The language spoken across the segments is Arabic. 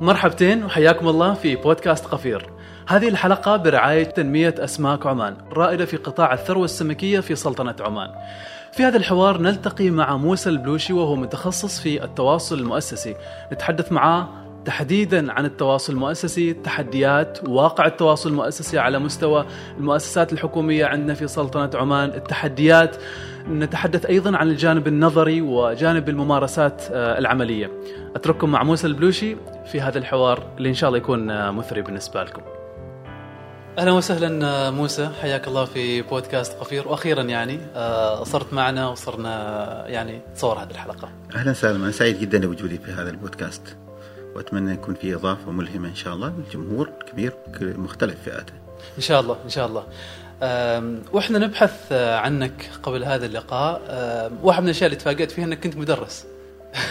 مرحبتين وحياكم الله في بودكاست قفير. هذه الحلقة برعاية تنمية أسماك عمان رائدة في قطاع الثروة السمكية في سلطنة عمان. في هذا الحوار نلتقي مع موسى البلوشي وهو متخصص في التواصل المؤسسي. نتحدث معاه تحديدا عن التواصل المؤسسي تحديات واقع التواصل المؤسسي على مستوى المؤسسات الحكومية عندنا في سلطنة عمان التحديات. نتحدث أيضا عن الجانب النظري وجانب الممارسات آه، العملية. أترككم مع موسى البلوشي في هذا الحوار اللي إن شاء الله يكون آه، مثري بالنسبة لكم. أهلا وسهلا آه، موسى. حياك الله في بودكاست قفير وأخيرا يعني صرت معنا وصرنا يعني تصور هذه الحلقة. أهلا وسهلا. أنا سعيد جدا بوجودي في هذا البودكاست. وأتمنى يكون في إضافة ملهمة إن شاء الله للجمهور كبير مختلف فئاته. إن شاء الله إن شاء الله. وإحنا نبحث عنك قبل هذا اللقاء واحد من الأشياء اللي تفاجأت فيها إنك كنت مدرس.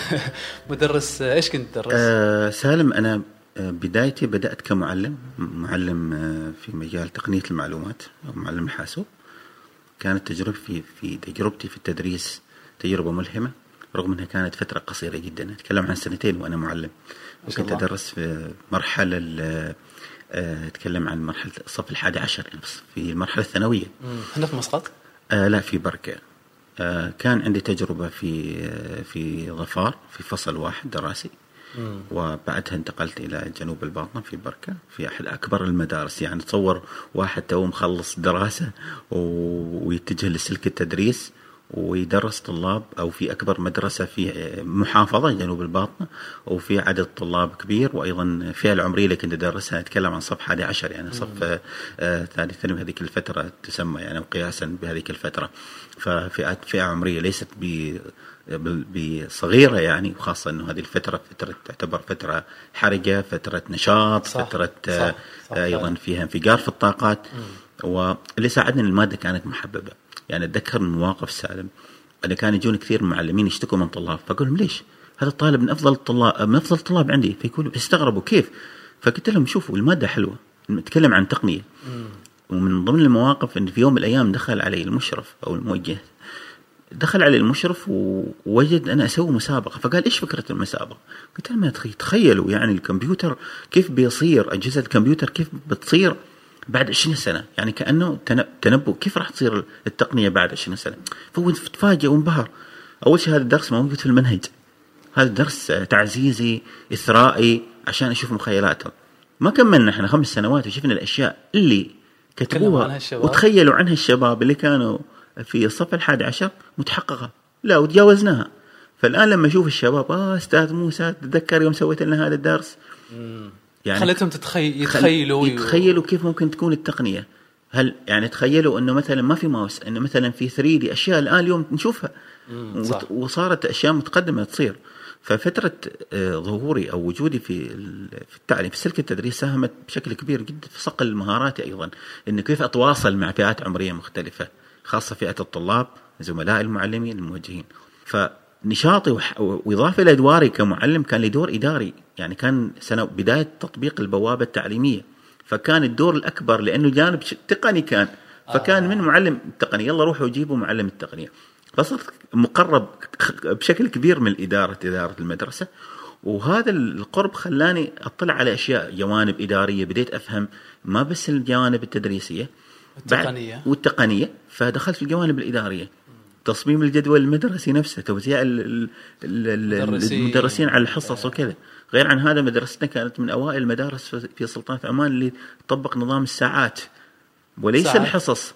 مدرس إيش كنت تدرس؟ أه سالم أنا آه، بدايتي بدأت كمعلم معلم آه، في مجال تقنية المعلومات أو معلم الحاسوب. كانت تجربتي في تجربتي في التدريس تجربة ملهمة رغم إنها كانت فترة قصيرة جدا أتكلم عن سنتين وأنا معلم وكنت أدرس في مرحلة أتكلم عن مرحلة الصف الحادي عشر يعني في المرحلة الثانوية. هنا في مسقط؟ آه لا في بركة. آه كان عندي تجربة في آه في ظفار في فصل واحد دراسي. مم. وبعدها انتقلت إلى جنوب الباطنة في بركة في أحد أكبر المدارس. يعني تصور واحد تو مخلص دراسة ويتجه لسلك التدريس. ويدرس طلاب أو في أكبر مدرسة في محافظة جنوب الباطنه وفي عدد طلاب كبير وأيضا الفئه العمرية اللي كنت أدرسها أتكلم عن صف 11 يعني صف آه ثالث ثانوي هذيك الفترة تسمى يعني قياسا بهذيك الفترة. ففئات فئة عمرية ليست ب بصغيرة يعني وخاصة أنه هذه الفترة فترة تعتبر فترة حرجة فترة نشاط صح فترة صح صح أيضا فيها انفجار في الطاقات. واللي ساعدني المادة كانت محببة. يعني أتذكر من مواقف سالم أنا كان يجون كثير معلمين يشتكوا من طلاب فأقول لهم ليش؟ هذا الطالب من أفضل الطلاب من أفضل الطلاب عندي. فيقولوا استغربوا كيف؟ فقلت لهم شوفوا المادة حلوة. نتكلم عن تقنية. ومن ضمن المواقف إن في يوم من الأيام دخل علي المشرف أو الموجه. دخل علي المشرف ووجد أنا أسوي مسابقة. فقال إيش فكرة المسابقة؟ قلت لهم تخيلوا يعني الكمبيوتر كيف بيصير أجهزة الكمبيوتر كيف بتصير؟ بعد 20 سنة. يعني كأنه تنبؤ. كيف راح تصير التقنية بعد 20 سنة؟ فهو تفاجئ وانبهر. أول شيء هذا الدرس موجود في المنهج. هذا درس تعزيزي إثرائي عشان أشوف مخيلاتهم. ما كملنا إحنا خمس سنوات وشفنا الأشياء اللي كتبوها وتخيلوا عنها الشباب اللي كانوا في الصف الحادي عشر متحققة. لا وتجاوزناها. فالآن لما أشوف الشباب آه أستاذ موسى تتذكر يوم سويت لنا هذا الدرس؟ يعني خليتهم تتخي... يتخيلوا يتخيلوا كيف ممكن تكون التقنية. هل يعني تخيلوا إنه مثلا ما في ماوس إنه مثلا في 3 دي أشياء الآن اليوم نشوفها. صح. وصارت أشياء متقدمة تصير. ففترة آه، ظهوري أو وجودي في في التعليم في سلك التدريس ساهمت بشكل كبير جدا في صقل مهاراتي أيضا. إنه كيف أتواصل مع فئات عمرية مختلفة خاصة فئة الطلاب زملاء المعلمين الموجهين. ف نشاطي وإضافة إلى إدواري كمعلم كان لي دور إداري. يعني كان سنة بداية تطبيق البوابة التعليمية. فكان الدور الأكبر لأنه جانب تقني كان. فكان آه. من معلم التقنية. يلا روحوا جيبوا معلم التقنية. فصرت مقرب بشكل كبير من الاداره إدارة المدرسة. وهذا القرب خلاني أطلع على أشياء. جوانب إدارية. بديت أفهم ما بس الجوانب التدريسية. التقنيه والتقنية. فدخلت في الجوانب الإدارية. تصميم الجدول المدرسي نفسه توزيع المدرسين. على الحصص وكذا. غير عن هذا مدرستنا كانت من أوائل المدارس في سلطنة عمان اللي طبق نظام الساعات. وليس ساعات. الحصص.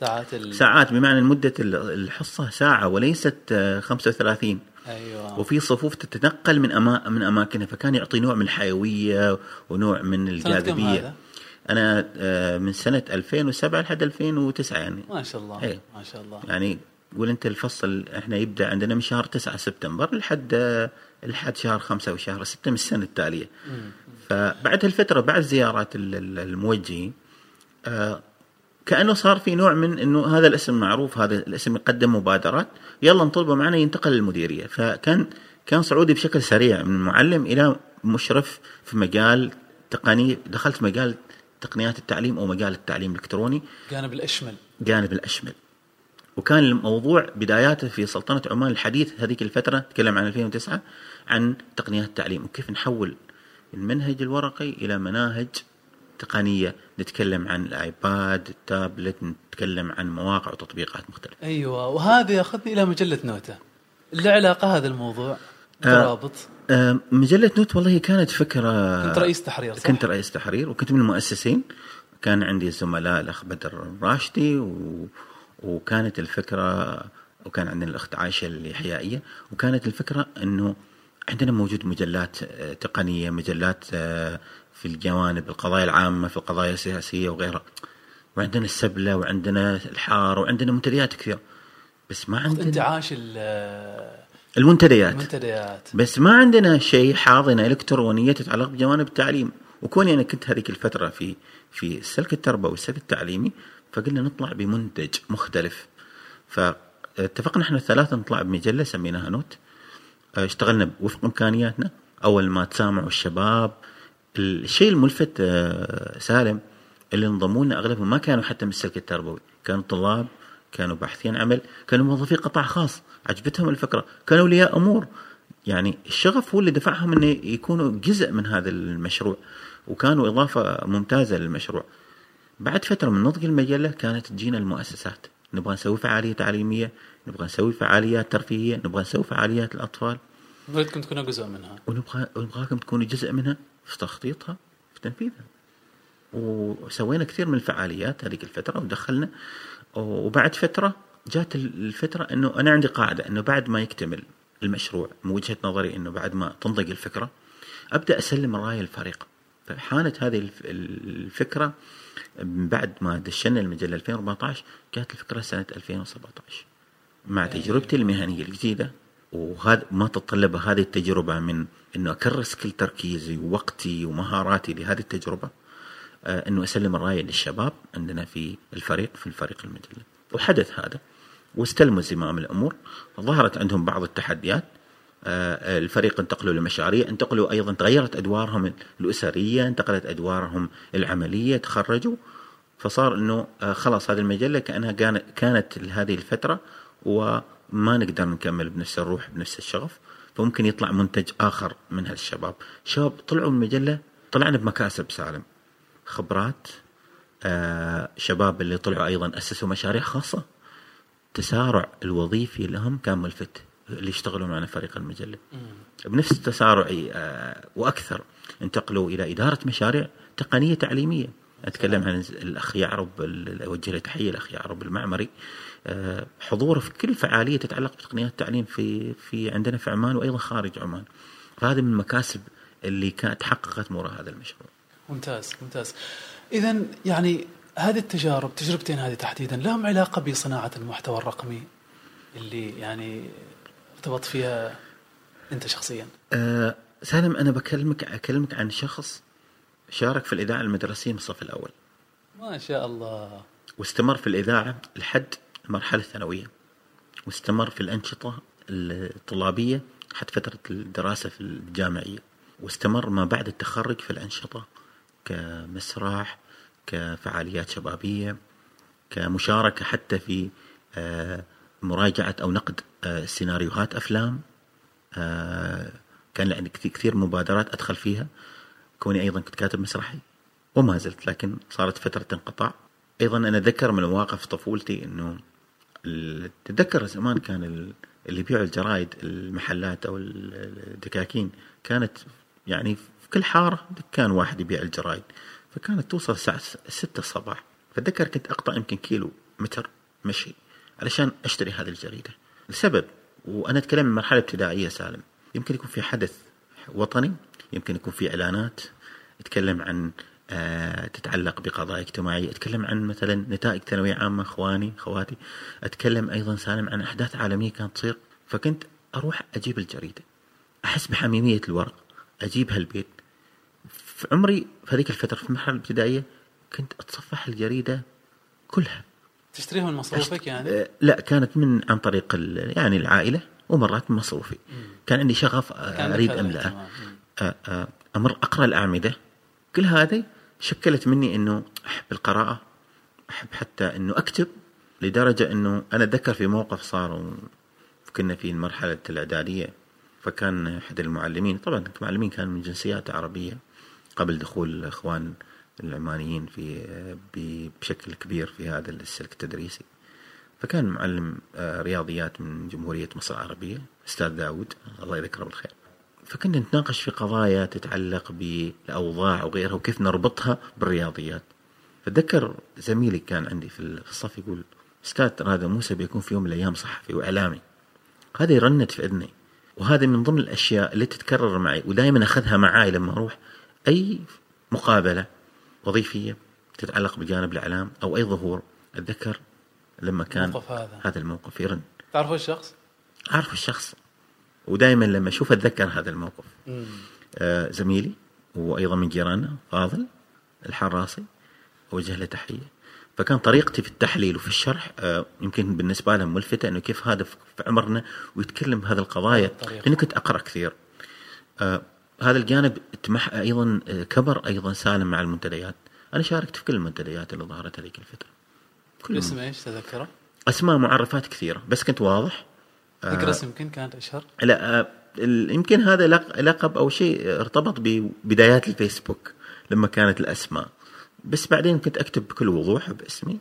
ساعات ال... ساعات بمعنى مدة الحصة ساعة وليست 35 أيوة. وفي صفوف تتنقل من أما من أماكنها. فكان يعطي نوع من الحيوية ونوع من الجاذبية. أنا آه، من سنة 2007 لحد 2009 يعني. ما شاء الله. أي. ما شاء الله. يعني قول أنت الفصل إحنا يبدأ عندنا من شهر 9 سبتمبر لحد لحد شهر 5 أو شهر 6 من السنة التالية. فبعد هالفتره بعد زيارات الموجهين آه كأنه صار في نوع من إنه هذا الاسم معروف هذا الاسم يقدم مبادرات يلا نطلبه معنا ينتقل للمديرية. فكان كان صعودي بشكل سريع من معلم إلى مشرف في مجال تقني دخلت مجال تقنيات التعليم أو مجال التعليم الإلكتروني. جانب الأشمل. جانب الأشمل. وكان الموضوع بداياته في سلطنة عمان الحديث هذيك الفترة تكلم عن 2009 عن تقنيات التعليم وكيف نحول المنهج الورقي إلى مناهج تقنية. نتكلم عن الآيباد التابلت نتكلم عن مواقع وتطبيقات مختلفة. أيوه وهذا ياخذني إلى مجلة نوتة. اللي علاقة هذا الموضوع؟ آه. ترابط آه، مجلة نوت والله كانت فكرة كنت رئيس تحرير صح؟ كنت رئيس تحرير وكنت من المؤسسين. كان عندي زملاء الأخ بدر راشدي و... وكانت الفكرة وكان عندنا الأخت عائشه الاحيائيه وكانت الفكرة إنه عندنا موجود مجلات آه، تقنية مجلات آه، في الجوانب القضايا العامة في القضايا السياسية وغيرها. وعندنا السبلة وعندنا الحار وعندنا منتديات كثير. بس ما عندنا انتعاش ال- المنتديات. المنتديات. بس ما عندنا شيء حاضنه إلكترونية تتعلق بجوانب التعليم. وكوني أنا كنت هذيك الفترة في في السلك التربوي والسلك التعليمي فقلنا نطلع بمنتج مختلف. فاتفقنا إحنا الثلاثة نطلع بمجلة سميناها نوت. آه، اشتغلنا وفق إمكانياتنا. أول ما تسامعوا الشباب الشيء الملفت آه، سالم اللي انضموا لنا أغلبهم ما كانوا حتى من السلك التربوي. كانوا طلاب كانوا باحثين عمل كانوا موظفي قطاع خاص. عجبتهم الفكرة. كانوا أولياء أمور. يعني الشغف هو اللي دفعهم إنه يكونوا جزء من هذا المشروع وكانوا إضافة ممتازة للمشروع. بعد فترة من نضج المجلة كانت تجينا المؤسسات. نبغى نسوي فعالية تعليمية نبغى نسوي فعاليات ترفيهية نبغى نسوي فعاليات الاطفال نريدكم تكونوا جزء منها. ونبغى ونبغاكم تكونوا جزء منها في تخطيطها في تنفيذها. وسوينا كثير من الفعاليات هذيك الفترة ودخلنا. وبعد فترة جات الفترة إنه أنا عندي قاعدة إنه بعد ما يكتمل المشروع من وجهة نظري إنه بعد ما تنضج الفكرة أبدأ أسلم الرايه للفريق فحانت هذه الف- الفكرة من بعد ما دشنا المجلة 2014 جات الفكرة سنة 2017 مع تجربتي المهنية الجديدة وهذا ما تتطلب هذه التجربة من إنه أكرس كل تركيزي ووقتي ومهاراتي لهذه التجربة آه، إنه أسلم الرايه للشباب عندنا في الفريق في الفريق المجلة. وحدث هذا واستلموا زمام الأمور ظهرت عندهم بعض التحديات الفريق انتقلوا لمشاريع انتقلوا أيضا تغيرت أدوارهم الأسرية انتقلت أدوارهم العملية تخرجوا. فصار إنه آه، خلاص هذه المجلة كأنها كان- كانت هذه الفترة وما نقدر نكمل بنفس الروح بنفس الشغف. فممكن يطلع منتج آخر من هالشباب. شباب طلعوا من المجلة طلعنا بمكاسب سالم. خبرات آه شباب اللي طلعوا أيضا أسسوا مشاريع خاصة. التسارع الوظيفي لهم كان ملفت. اللي يشتغلوا معنا فريق المجلة. بنفس التسارع آه، وأكثر انتقلوا إلى إدارة مشاريع تقنية تعليمية. أتكلم عن الاخ يعرب أوجه له تحية الاخ يعرب المعمري. آه، حضوره في كل فعالية تتعلق بتقنيات التعليم في في عندنا في عمان وأيضا خارج عمان. فهذه من المكاسب اللي كانت تحققت من وراء هذا المشروع. ممتاز ممتاز. اذا يعني هذه التجارب تجربتين هذه تحديدا لهم علاقة بصناعة المحتوى الرقمي اللي يعني ارتبط فيها أنت شخصيا؟ آه، سالم أنا بكلمك أكلمك عن شخص شارك في الإذاعة المدرسية من الصف الأول. ما شاء الله. واستمر في الإذاعة لحد المرحلة الثانوية واستمر في الأنشطة الطلابية حتى فترة الدراسة في الجامعية. واستمر ما بعد التخرج في الأنشطة كمسرح كفعاليات شبابية كمشاركة حتى في آه، مراجعة أو نقد سيناريوهات أفلام آه، كان عندي كثير- مبادرات أدخل فيها. كوني أيضا كنت كاتب مسرحي وما زلت لكن صارت فترة انقطاع. أيضا أنا أتذكر من مواقف طفولتي ال- تتذكر زمان كان ال- اللي يبيعوا الجرايد المحلات ال- الدكاكين كانت يعني في كل حارة دكان واحد يبيع الجرايد. فكانت توصل الساعة س- ستة الصباح. فأتذكر كنت أقطع يمكن كيلو متر مشي علشان أشتري هذه الجريدة. لسبب وأنا أتكلم من مرحلة ابتدائية سالم. يمكن يكون في حدث وطني يمكن يكون في إعلانات يتكلم عن آه، تتعلق بقضايا اجتماعية أتكلم عن مثلا نتائج ثانوية عامة إخواني خواتي أتكلم أيضا سالم عن أحداث عالمية كانت تصير. فكنت أروح أجيب الجريدة. أحس بحميمية الورق. أجيبها البيت. في عمري في هذيك الفترة في المرحلة الابتدائية كنت أتصفح الجريدة كلها. تشتريها من مصروفك يعني آه، لا كانت من عن طريق ال- يعني العائلة ومرات من مصروفي كان عندي شغف آه،. مم. آه، آه، أمر أقرأ الأعمدة كل هذه شكلت مني أنه أحب القراءة أحب حتى أنه أكتب لدرجة أنه أنا أتذكر في موقف صار كنا في مرحلة الإعدادية فكان أحد المعلمين طبعا المعلمين كان من جنسيات عربية قبل دخول الاخوان العمانيين في بشكل كبير في هذا السلك التدريسي. فكان معلم آه، رياضيات من جمهورية مصر العربية أستاذ داود الله يذكره بالخير. فكنا نتناقش في قضايا تتعلق بالأوضاع وغيرها وكيف نربطها بالرياضيات. فذكر زميلي كان عندي في الصف يقول أستاذ هذا موسى بيكون في يوم من الأيام صحفي وإعلامي. هذا يرنت في إذني. وهذا من ضمن الأشياء اللي تتكرر معي ودائما أخذها معاي لما أروح أي مقابلة وظيفية تتعلق بجانب الإعلام أو أي ظهور. أتذكر لما كان الموقف هذا. هذا الموقف يرن. تعرفه الشخص؟ أعرف الشخص. ودائما لما أشوف أتذكر هذا الموقف. آه زميلي وأيضا من جيراننا فاضل الحراسي أوجه له تحية. فكان طريقتي في التحليل وفي الشرح آه يمكن بالنسبة لهم ملفتة أنه كيف هذا في عمرنا ويتكلم بهذه القضايا. لأني كنت أقرأ كثير. آه هذا الجانب تمح أيضا آه، كبر أيضا سالم مع المنتديات. أنا شاركت في كل المنتديات اللي ظهرت هذيك الفترة. كل اسم إيش؟ تذكره؟ أسماء معرفات كثيرة بس كنت واضح. ذكر اسم يمكن كانت أشهر؟ لا آه، يمكن هذا لقب أو شيء ارتبط ببدايات الفيسبوك لما كانت الأسماء. بس بعدين كنت أكتب بكل وضوح باسمي.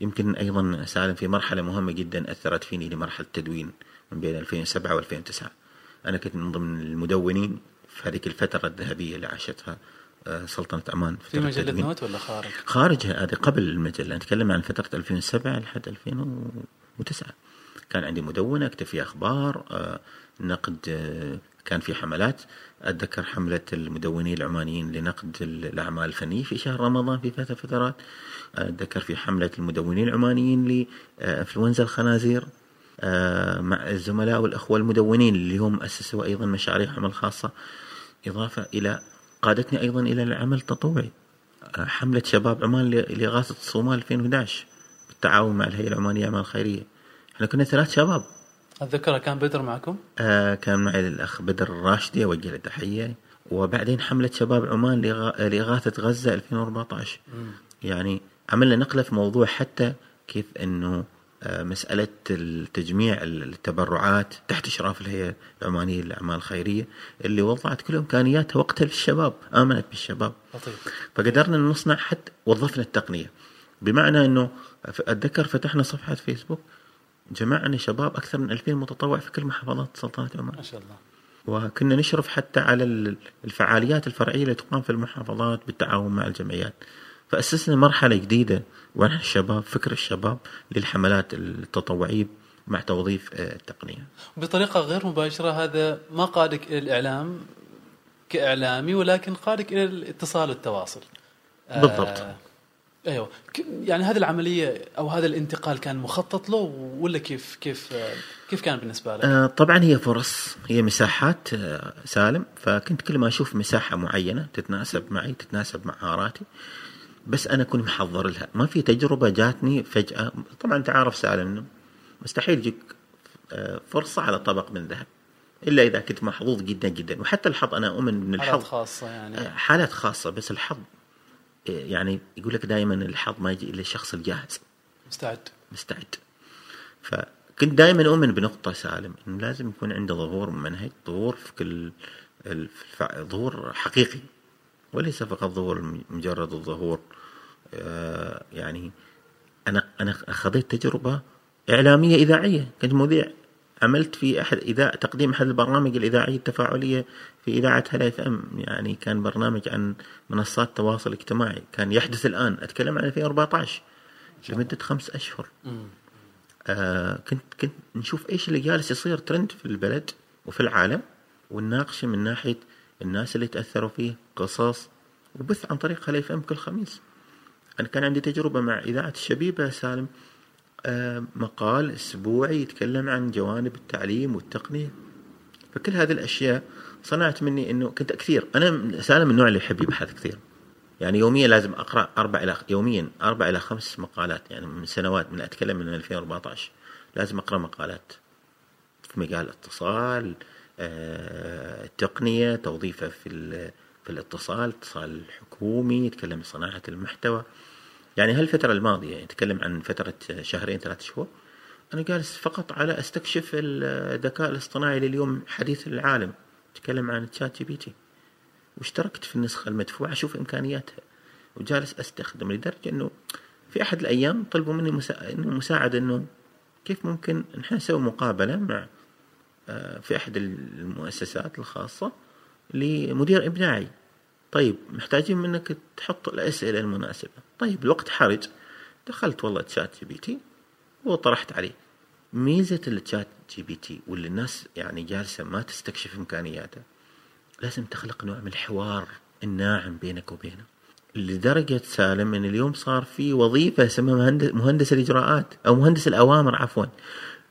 يمكن أيضا سالم في مرحلة مهمة جدا أثرت فيني لمرحلة التدوين من بين 2007 و2009 أنا كنت من ضمن المدونين. في هذيك الفترة الذهبية اللي عاشتها آه، سلطنة عمان في, في مجلة نوت ولا خارج؟ خارج هذه قبل المجلة. نتكلم عن فترة 2007 لحد 2009 كان عندي مدونة أكتب فيها أخبار آه، نقد آه، كان في حملات. أتذكر حملة المدونين العمانيين لنقد الأعمال الفنية في شهر رمضان في فترة فترات. أتذكر في حملة المدونين العمانيين لإنفلونزا الخنازير. مع الزملاء والأخوة المدونين اللي هم أسسوا أيضا مشاريع عمل خاصة إضافة إلى قادتني أيضا إلى العمل التطوعي. حملة شباب عمان لإغاثة الصومال 2011 بالتعاون مع الهيئة العمانية للأعمال الخيرية إحنا كنا ثلاث شباب. أتذكر كان بدر معكم؟ آه كان معي الأخ بدر الراشدي أوجه له تحية. وبعدين حملة شباب عمان لإغاثة غزة 2014 م. يعني عملنا نقلة في موضوع حتى كيف أنه آه، مسألة التجميع التبرعات تحت إشراف الهيئة العمانية للأعمال الخيرية اللي وضعت كل إمكانياتها وقتها للشباب آمنت بالشباب. لطيف. فقدرنا نصنع حتى وظفنا التقنية. بمعنى أنه أتذكر فتحنا صفحة فيسبوك جمعنا شباب أكثر من 2000 متطوع في كل محافظات سلطنة عمان. ما شاء الله. وكنا نشرف حتى على الفعاليات الفرعية اللي تقام في المحافظات بالتعاون مع الجمعيات. فأسسنا مرحلة جديدة ونحن الشباب فكر الشباب للحملات التطوعية مع توظيف آه، التقنية. بطريقة غير مباشرة هذا ما قادك إلى الإعلام كإعلامي ولكن قادك إلى الاتصال والتواصل. بالضبط. آه أيوه يعني هذه العملية أو هذا الانتقال كان مخطط له ولا كيف كيف كيف كان بالنسبة لك؟ آه طبعا هي فرص هي مساحات آه سالم. فكنت كل ما أشوف مساحة معينة تتناسب معي تتناسب مع مهاراتي بس أنا كنت محضر لها. ما في تجربة جاتني فجأة. طبعا أنت عارف سالم إنه مستحيل يجيك آه، فرصة على طبق من ذهب إلا إذا كنت محظوظ جدا جدا. وحتى الحظ أنا أؤمن إن الحظ حالات خاصة يعني. آه، حالات خاصة بس الحظ آه، يعني يقول لك دائما الحظ ما يجي إلا الشخص الجاهز. مستعد. مستعد. فكنت دائما أؤمن بنقطة سالم انه لازم يكون عنده ظهور منهج ظهور في كل ظهور حقيقي وليس فقط ظهور مجرد الظهور يعني أنا أنا خضيت تجربة إعلامية إذاعية. كنت مذيع. عملت في أحد اذاعه تقديم أحد البرامج الاذاعيه التفاعلية في إذاعة هلا إف إم. يعني كان برنامج عن منصات التواصل الاجتماعي كان يحدث الآن. أتكلم عن 2014 لمدة خمس أشهر. آه كنت كنت نشوف إيش اللي جالس يصير ترند في البلد وفي العالم ونناقشه من ناحية الناس اللي تأثروا فيه قصص وبث عن طريق هلا إف إم كل خميس. أنا كان عندي تجربة مع إذاعة الشبيبة سالم آه، مقال أسبوعي يتكلم عن جوانب التعليم والتقنية فكل هذه الأشياء صنعت مني أنه كنت كثير أنا سالم النوع اللي يحب يبحث كثير. يعني يوميا لازم أقرأ أربع إلى يوميا أربع إلى خمس مقالات يعني من سنوات من أتكلم من 2014 لازم أقرأ مقالات في مجال الاتصال آه، التقنية توظيفه في في الاتصال اتصال حكومي يتكلم صناعة المحتوى. يعني هالفترة الماضية يتكلم عن فترة شهرين ثلاث شهور أنا جالس فقط على أستكشف الذكاء الاصطناعي اللي اليوم حديث العالم. تكلم عن ChatGPT. واشتركت في النسخة المدفوعة أشوف إمكانياتها. وجالس أستخدم لدرجة إنه في أحد الأيام طلبوا مني مسا... إنه مساعدة إنه كيف ممكن نحن نسوي مقابلة مع آه، في أحد المؤسسات الخاصة لمدير إبداعي. طيب محتاجين منك تحط الأسئلة المناسبة. طيب الوقت حرج. دخلت والله ChatGPT وطرحت عليه. ميزة ال ChatGPT واللي الناس يعني جالسة ما تستكشف إمكانياته لازم تخلق نوع من الحوار الناعم بينك وبينه. لدرجة سالم إن اليوم صار في وظيفة اسمها مهندس, مهندس الإجراءات أو مهندس الأوامر عفوا.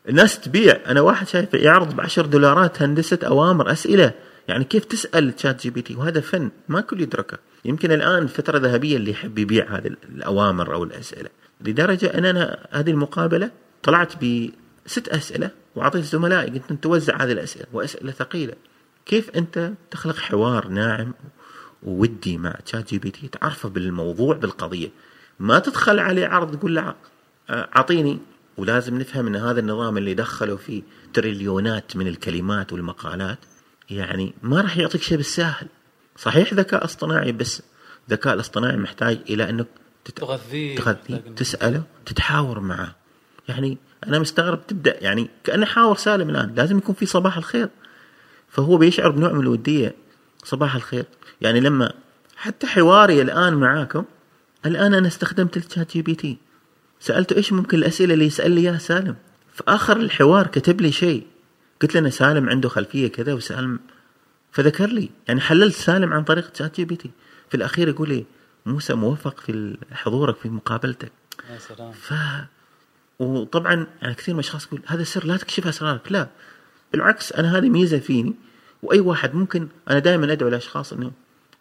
الناس تبيع. أنا واحد شايف يعرض بعشر دولارات هندسة أوامر أسئلة. يعني كيف تسأل ChatGPT وهذا فن ما كل يدركه. يمكن الآن فتره ذهبيه اللي يحب يبيع هذه الأوامر أو الأسئلة. لدرجة أن أنا هذه المقابلة طلعت بست أسئلة وأعطيت زملائي قلت أنت توزع هذه الأسئلة وأسئلة ثقيلة. كيف أنت تخلق حوار ناعم وودي مع ChatGPT تعرفه بالموضوع بالقضية. ما تدخل عليه عرض تقول له أعطيني. ولازم نفهم إن هذا النظام اللي دخلوا فيه تريليونات من الكلمات والمقالات يعني ما راح يعطيك شيء بالساهل صحيح ذكاء اصطناعي بس الذكاء الاصطناعي محتاج إلى إنك تغذيه تغذيه تسأله تتحاور معه. يعني أنا مستغرب تبدأ يعني كأنه حاور سالم الآن لازم يكون في صباح الخير. فهو بيشعر بنوع من الودية صباح الخير. يعني لما حتى حواري الآن معاكم الآن أنا استخدمت ال ChatGPT سألته إيش ممكن الأسئلة اللي يسأل لي إياها سالم؟ في اخر الحوار كتب لي شيء. قلت له سالم عنده خلفية كذا وسالم فذكر لي يعني حللت سالم عن طريق ChatGPT. في الأخير يقول لي موسى موفق في حضورك في مقابلتك. يا سلام. ف وطبعا يعني كثير من الأشخاص يقول هذا سر لا تكشف أسرارك. لا بالعكس أنا هذه ميزة فيني وأي واحد ممكن أنا دائما أدعو الاشخاص إنه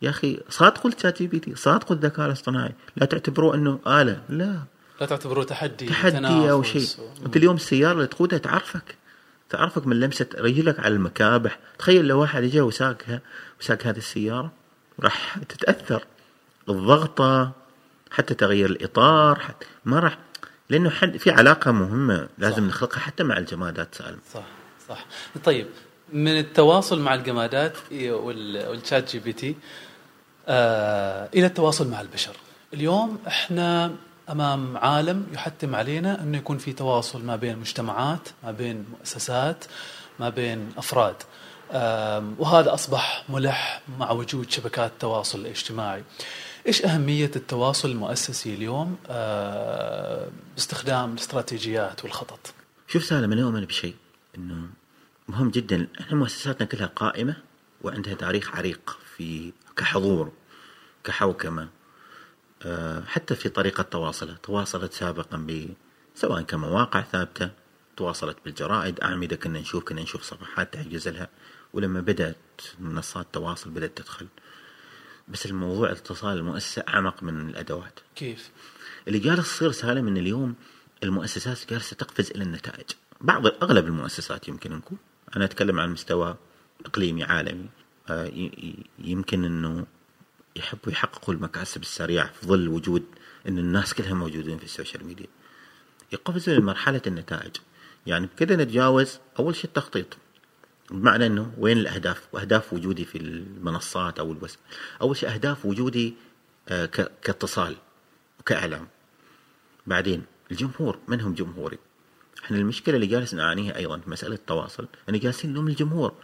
يا أخي صادقوا ال ChatGPT صادقوا الذكاء الاصطناعي لا تعتبروه إنه آلة. لا. لا تعتبروه تحدي تحدي أو شيء. أنت اليوم السيارة اللي تقودها تعرفك. تعرفك من لمسة رجلك على المكابح. تخيل لو واحد اجى وساقها وساق هذه السيارة راح تتأثر الضغطه حتى تغيير الإطار حتى ما راح لأنه حد في علاقة مهمة لازم صح. نخلقها حتى مع الجمادات سالم. صح صح. طيب من التواصل مع الجمادات وال ChatGPT آه إلى التواصل مع البشر. اليوم إحنا أمام عالم يحتم علينا أنه يكون في تواصل ما بين مجتمعات ما بين مؤسسات ما بين أفراد. وهذا أصبح ملح مع وجود شبكات التواصل الاجتماعي إيش أهمية التواصل المؤسسي اليوم؟ آه، باستخدام الاستراتيجيات والخطط. شوف سالم أنا أؤمن بشيء إنه مهم جدا. إحنا مؤسساتنا كلها قائمة وعندها تاريخ عريق في كحضور كحوكمة حتى في طريقة تواصلها تواصلت سابقا ب سواء كمواقع ثابتة تواصلت بالجرائد. أعمدة كنا نشوف كنا نشوف صفحات تحجز لها. ولما بدأت منصات التواصل بدأت تدخل. بس الموضوع اتصال المؤسسة أعمق من الأدوات. كيف؟ اللي جالس يصير سالم أن اليوم المؤسسات جالسة تقفز إلى النتائج. بعض أغلب المؤسسات يمكن نقول. أنا أتكلم عن مستوى إقليمي عالمي. آه، يمكن أنه يحبوا يحققوا المكاسب السريعة في ظل وجود أن الناس كلها موجودين في ال social media. يقفزوا لمرحلة النتائج. يعني بكذا نتجاوز أول شيء التخطيط. بمعنى أنه وين الأهداف؟ وأهداف وجودي في المنصات أو الوسائل أول شيء أهداف وجودي آه، كاتصال وكإعلام. بعدين الجمهور من هم جمهوري؟ إحنا المشكلة اللي جالس نعانيها أيضا في مسألة التواصل أن جالسين نلوم الجمهور.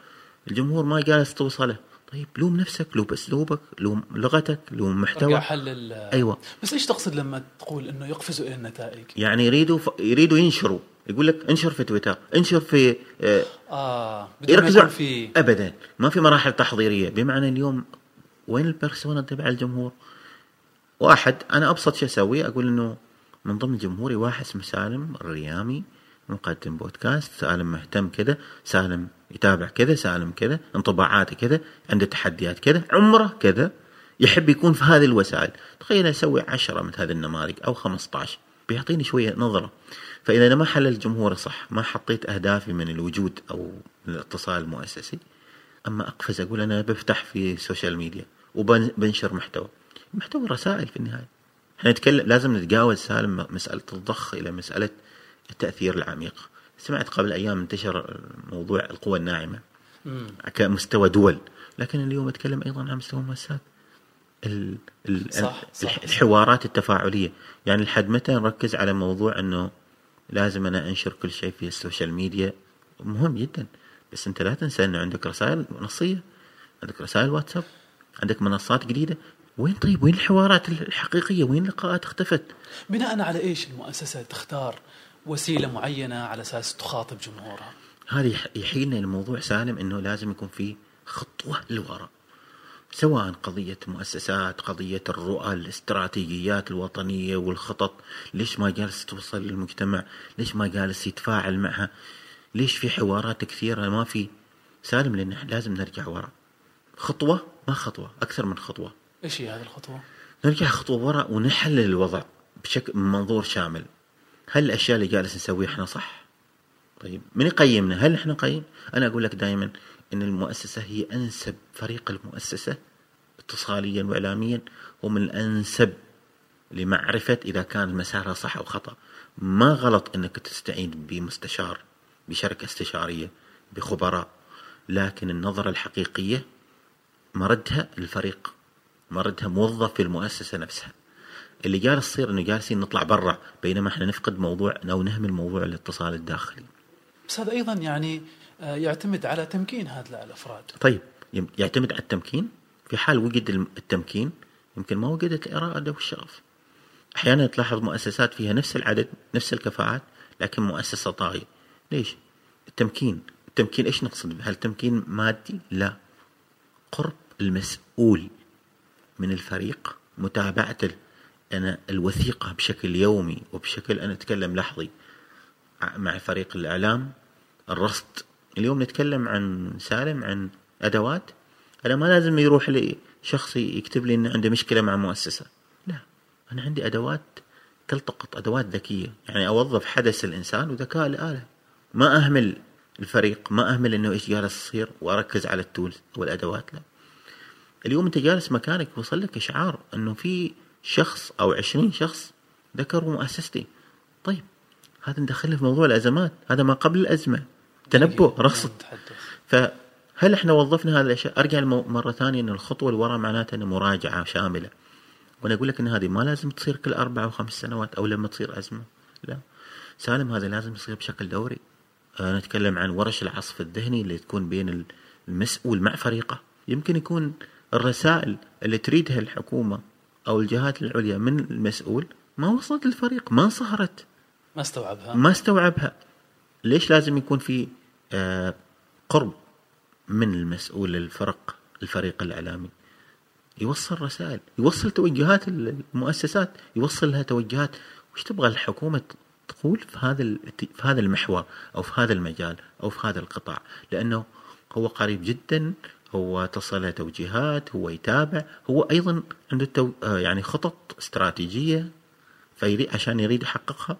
الجمهور ما جالس توصله. طيب لوم نفسك لوم أسلوبك لوم لغتك لوم محتوى. حل أيوه. بس إيش تقصد لما تقول إنه يقفزوا إلى النتائج؟ يعني يريدوا ف... يريدوا ينشروا. يقول لك انشر في تويتر انشر في آه, آه يركزوا في ابدا. ما في مراحل تحضيرية. بمعنى اليوم وين البيرسونا تبع الجمهور؟ واحد أنا أبسط شيء أسويه أقول إنه من ضمن جمهوري واحد اسمه سالم الريامي. مقدم بودكاست سالم مهتم كذا سالم يتابع كذا سالم كذا انطباعاته كذا عنده تحديات كذا عمره كذا يحب يكون في هذه الوسائل. تخيل أسوي عشرة من هذه النماذج أو 15 بيعطيني شوية نظرة. فإذا أنا ما حللت جمهوري صح ما حطيت أهدافي من الوجود أو من الاتصال المؤسسي أما أقفز أقول أنا بفتح في ال social media وبنشر محتوى. محتوى رسائل في النهاية. إحنا نتكلم لازم نتجاوز سالم مسألة الضخ إلى مسألة التأثير العميق. سمعت قبل أيام انتشر موضوع القوى الناعمة مم. كمستوى دول لكن اليوم أتكلم أيضا عن مستوى ال- صح،. الحوارات التفاعلية. يعني لحد متى نركز على موضوع إنه لازم أنا أنشر كل شيء في ال social media؟ مهم جدا. بس أنت لا تنسى إنه عندك رسائل نصيه عندك رسائل واتساب عندك منصات جديدة. وين طيب؟ وين الحوارات الحقيقية؟ وين اللقاءات اختفت؟ بناء على إيش المؤسسة تختار؟ وسيلة معينة على أساس تخاطب جمهورها. هذا يح- يحيلنا الموضوع سالم إنه لازم يكون في خطوة للوراء سواء قضية مؤسسات قضية الرؤى الاستراتيجيات الوطنية والخطط ليش ما جالس توصل للمجتمع؟ ليش ما جالس يتفاعل معها؟ ليش في حوارات كثيرة؟ ما في. سالم لأن لازم نرجع وراء خطوة؟ ما خطوة أكثر من خطوة. إيش هي هذه الخطوة؟ نرجع خطوة وراء ونحلل الوضع بشكل من منظور شامل. هل الأشياء اللي جالس نسويها إحنا صح؟ طيب من يقيمنا؟ هل إحنا نقيم؟ أنا أقول لك دائما أن المؤسسة هي أنسب فريق المؤسسة اتصاليا وإعلاميا ومن الأنسب لمعرفة إذا كان مسارها صح أو خطأ ما غلط أنك تستعين بمستشار بشركة استشارية بخبراء لكن النظرة الحقيقية مردها الفريق مردها موظف في المؤسسة نفسها اللي جالس يصير إنه جالسين نطلع برا بينما إحنا نفقد موضوع أو نهمل موضوع الاتصال الداخلي. بس هذا أيضا يعني آه، يعتمد على تمكين هؤلاء الأفراد طيب يعتمد على التمكين في حال وجد التمكين يمكن ما وجدت الاراده والشغف. أحيانا تلاحظ مؤسسات فيها نفس العدد نفس الكفاءات لكن مؤسسة طاغية. ليش؟ التمكين، التمكين إيش نقصد؟ به؟ هل تمكين مادي؟ لا. قرب المسؤول من الفريق متابعة ال- أنا الوثيقة بشكل يومي وبشكل أنا أتكلم لحظي مع فريق الإعلام. الرصد اليوم نتكلم عن سالم عن أدوات. أنا ما لازم يروح لي شخص يكتب لي أنه عنده مشكلة مع مؤسسة. لا أنا عندي أدوات تلتقط أدوات ذكية. يعني أوظف حدث الإنسان وذكاء الآلة. ما أهمل الفريق ما أهمل أنه إيش جالس يصير وأركز على التولز والأدوات لا. اليوم أنت جالس مكانك وصل لك إشعار إنه في شخص أو عشرين شخص ذكروا مؤسستي. طيب هذا ندخلنا في موضوع الأزمات. هذا ما قبل الأزمة. تنبؤ رصد. نتحدث فهل إحنا وظفنا هذه الأشياء؟ أرجع المو- مرة ثانية إن الخطوة اللي وراء معناتها إنه مراجعة شاملة. وأنا أقول لك إن هذه ما لازم تصير كل أربع أو خمس سنوات أو لما تصير أزمة. لا. سالم هذا لازم يصير بشكل دوري. آه، نتكلم عن ورش العصف الذهني اللي تكون بين المسؤول مع فريقه. يمكن يكون الرسائل اللي تريدها الحكومة أو الجهات العليا من المسؤول ما وصلت للفريق ما انصهرت. ما استوعبها. ما استوعبها. ليش لازم يكون في آه، قرب من المسؤول الفرق الفريق الإعلامي؟ يوصل رسائل يوصل توجهات المؤسسات يوصل لها توجهات. وش تبغى الحكومة تقول في هذا في هذا المحور أو في هذا المجال أو في هذا القطاع؟ لأنه هو قريب جدا هو تصل له توجيهات هو يتابع هو أيضا عنده تو آه، يعني خطط استراتيجية فيريد عشان يريد يحققها.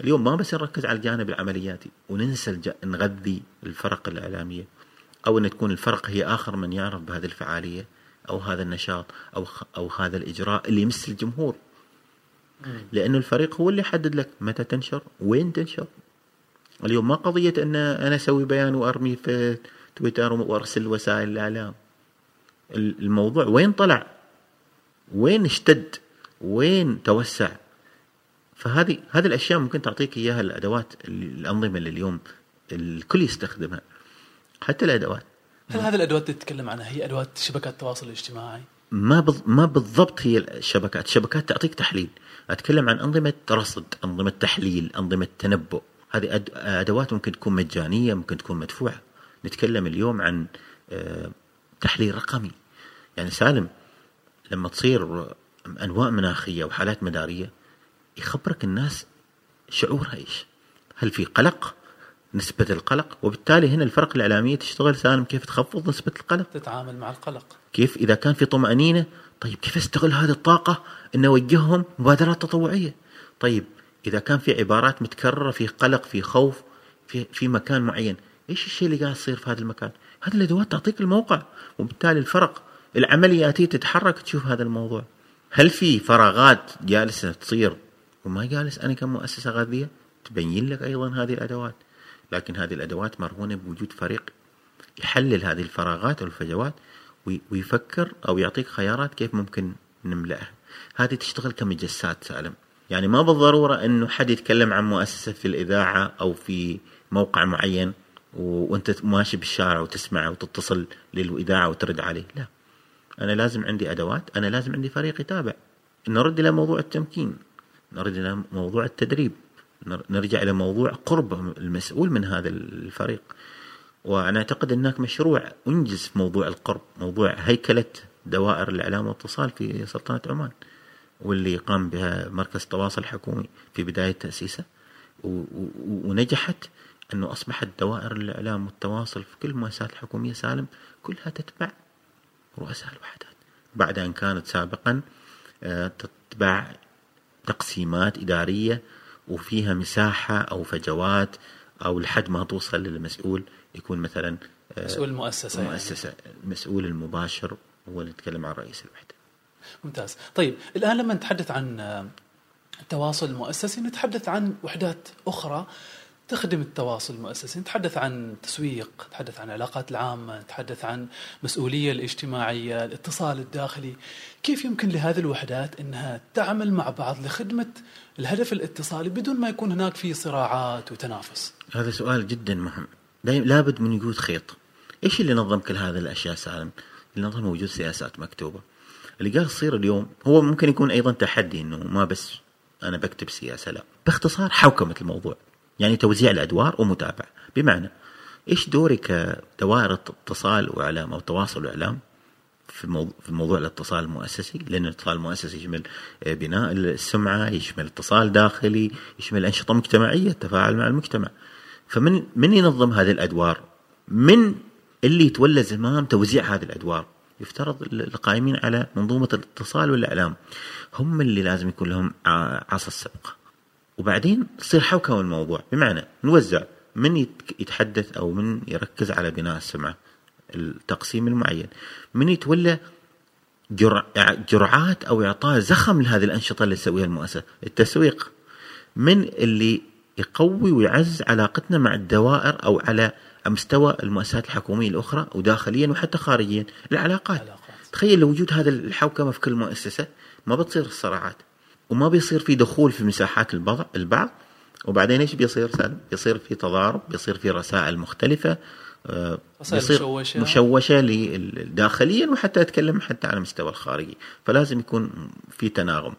اليوم ما بس نركز على الجانب العملياتي وننسى الج... نغذي الفرق الإعلامية أو أن تكون الفرق هي آخر من يعرف بهذه الفعالية أو هذا النشاط خ... أو هذا الإجراء اللي يمس الجمهور. لأنه الفريق هو اللي يحدد لك متى تنشر وين تنشر. اليوم ما قضية أن أنا أسوي بيان وأرميه في تويتر وأرسل وسائل الإعلام. ال- الموضوع وين طلع؟ وين اشتد؟ وين توسع؟ فهذه هذه الأشياء ممكن تعطيك إياها الأدوات الأنظمة اللي اليوم الكل يستخدمها. حتى الأدوات. هل هذه الأدوات اللي تتكلم عنها هي أدوات شبكات التواصل الاجتماعي؟ ما بض... ما بالضبط هي الشبكات. الشبكات تعطيك تحليل. أتكلم عن أنظمة رصد أنظمة تحليل أنظمة تنبؤ. هذه أد... أدوات ممكن تكون مجانية ممكن تكون مدفوعة. نتكلم اليوم عن آه، تحليل رقمي. يعني سالم لما تصير أنواع مناخية وحالات مدارية يخبرك الناس شعورها إيش؟ هل في قلق؟ نسبة القلق؟ وبالتالي هنا الفرق الإعلامية تشتغل. سالم كيف تخفض نسبة القلق؟ تتعامل مع القلق. كيف إذا كان في طمأنينة؟ طيب كيف استغل هذه الطاقة أن أوجههم مبادرات تطوعية؟ طيب إذا كان في عبارات متكررة في قلق في خوف في, في مكان معين إيش الشيء اللي قاعد يصير في هذا المكان؟ هذه الأدوات تعطيك الموقع وبالتالي الفرق العملياتية تتحرك تشوف هذا الموضوع. هل في فراغات جالسة تصير وما جالس أنا كمؤسسة غذائية تبين لك أيضا هذه الأدوات. لكن هذه الأدوات مرهونة بوجود فريق يحلل هذه الفراغات أو الفجوات وي- ويفكر أو يعطيك خيارات كيف ممكن نملأها. هذه تشتغل كمجسات سالم. يعني ما بالضرورة إنه حد يتكلم عن مؤسسة في الإذاعة أو في موقع معين وأنت ماشي بالشارع وتسمعه وتتصل للإذاعة وترد عليه. لا. أنا لازم عندي أدوات أنا لازم عندي فريق يتابع. نرد إلى موضوع التمكين نرد إلى موضوع التدريب نر- نرجع إلى موضوع قرب المسؤول من هذا الفريق. وأنا أعتقد هناك مشروع أنجز في موضوع القرب موضوع هيكلة دوائر الإعلام والاتصال في سلطنة عمان واللي قام بها مركز تواصل حكومي في بداية تأسيسه ونجحت أنه اصبحت دوائر الإعلام والتواصل في كل المؤسسات الحكومية سالم كلها تتبع رؤساء الوحدات. بعد إن كانت سابقا آه، تتبع تقسيمات إدارية وفيها مساحة أو فجوات أو لحد ما توصل للمسؤول يكون مثلا آه، مسؤول المؤسسه يعني. مؤسسة المسؤول المباشر هو اللي يتكلم عن رئيس الوحدة. ممتاز. طيب الآن لما نتحدث عن آه، التواصل المؤسسي نتحدث عن وحدات أخرى. تخدم التواصل المؤسسي. نتحدث عن تسويق نتحدث عن العلاقات العامة نتحدث عن مسؤولية الاجتماعية الاتصال الداخلي. كيف يمكن لهذه الوحدات أنها تعمل مع بعض لخدمة الهدف الاتصالي بدون ما يكون هناك في صراعات وتنافس؟ هذا سؤال جدا مهم. لابد من وجود خيط. إيش اللي نظم كل هذه الأشياء سالم؟ اللي نظم وجود سياسات مكتوبة. اللي قال تصير اليوم هو ممكن يكون أيضا تحدي إنه ما بس أنا بكتب سياسة لا. باختصار حوكمة الموضوع. يعني توزيع الأدوار ومتابعة. بمعنى إيش دوري كدوائر اتصال وإعلام أو تواصل وإعلام في موضوع, في موضوع الاتصال المؤسسي؟ لأن الاتصال المؤسسي يشمل آه، بناء السمعة يشمل اتصال داخلي يشمل أنشطة مجتمعية التفاعل مع المجتمع. فمن من ينظم هذه الأدوار؟ من اللي يتولى زمام توزيع هذه الأدوار؟ يفترض القائمين على منظومة الاتصال والإعلام. هم اللي لازم يكون لهم عصا السبقه وبعدين تصير حوكمه الموضوع بمعنى نوزع من يتحدث أو من يركز على بناء السمعة التقسيم المعين. من يتولى جرع جرعات أو اعطاء زخم لهذه الأنشطة اللي تسويها المؤسسة؟ التسويق. من اللي يقوي ويعزز علاقتنا مع الدوائر أو على مستوى المؤسسات الحكومية الأخرى وداخليا وحتى خارجيا. العلاقات. علاقات. تخيل لو وجود هذا الحوكمه في كل مؤسسة ما بتصير الصراعات. وما بيصير في دخول في مساحات البعض البعض. وبعدين إيش بيصير سالم؟ بيصير في تضارب بيصير في رسائل مختلفة آه، بيصير مشوشة. مشوشة لل- داخليا وحتى أتكلم حتى على المستوى الخارجي. فلازم يكون في تناغم.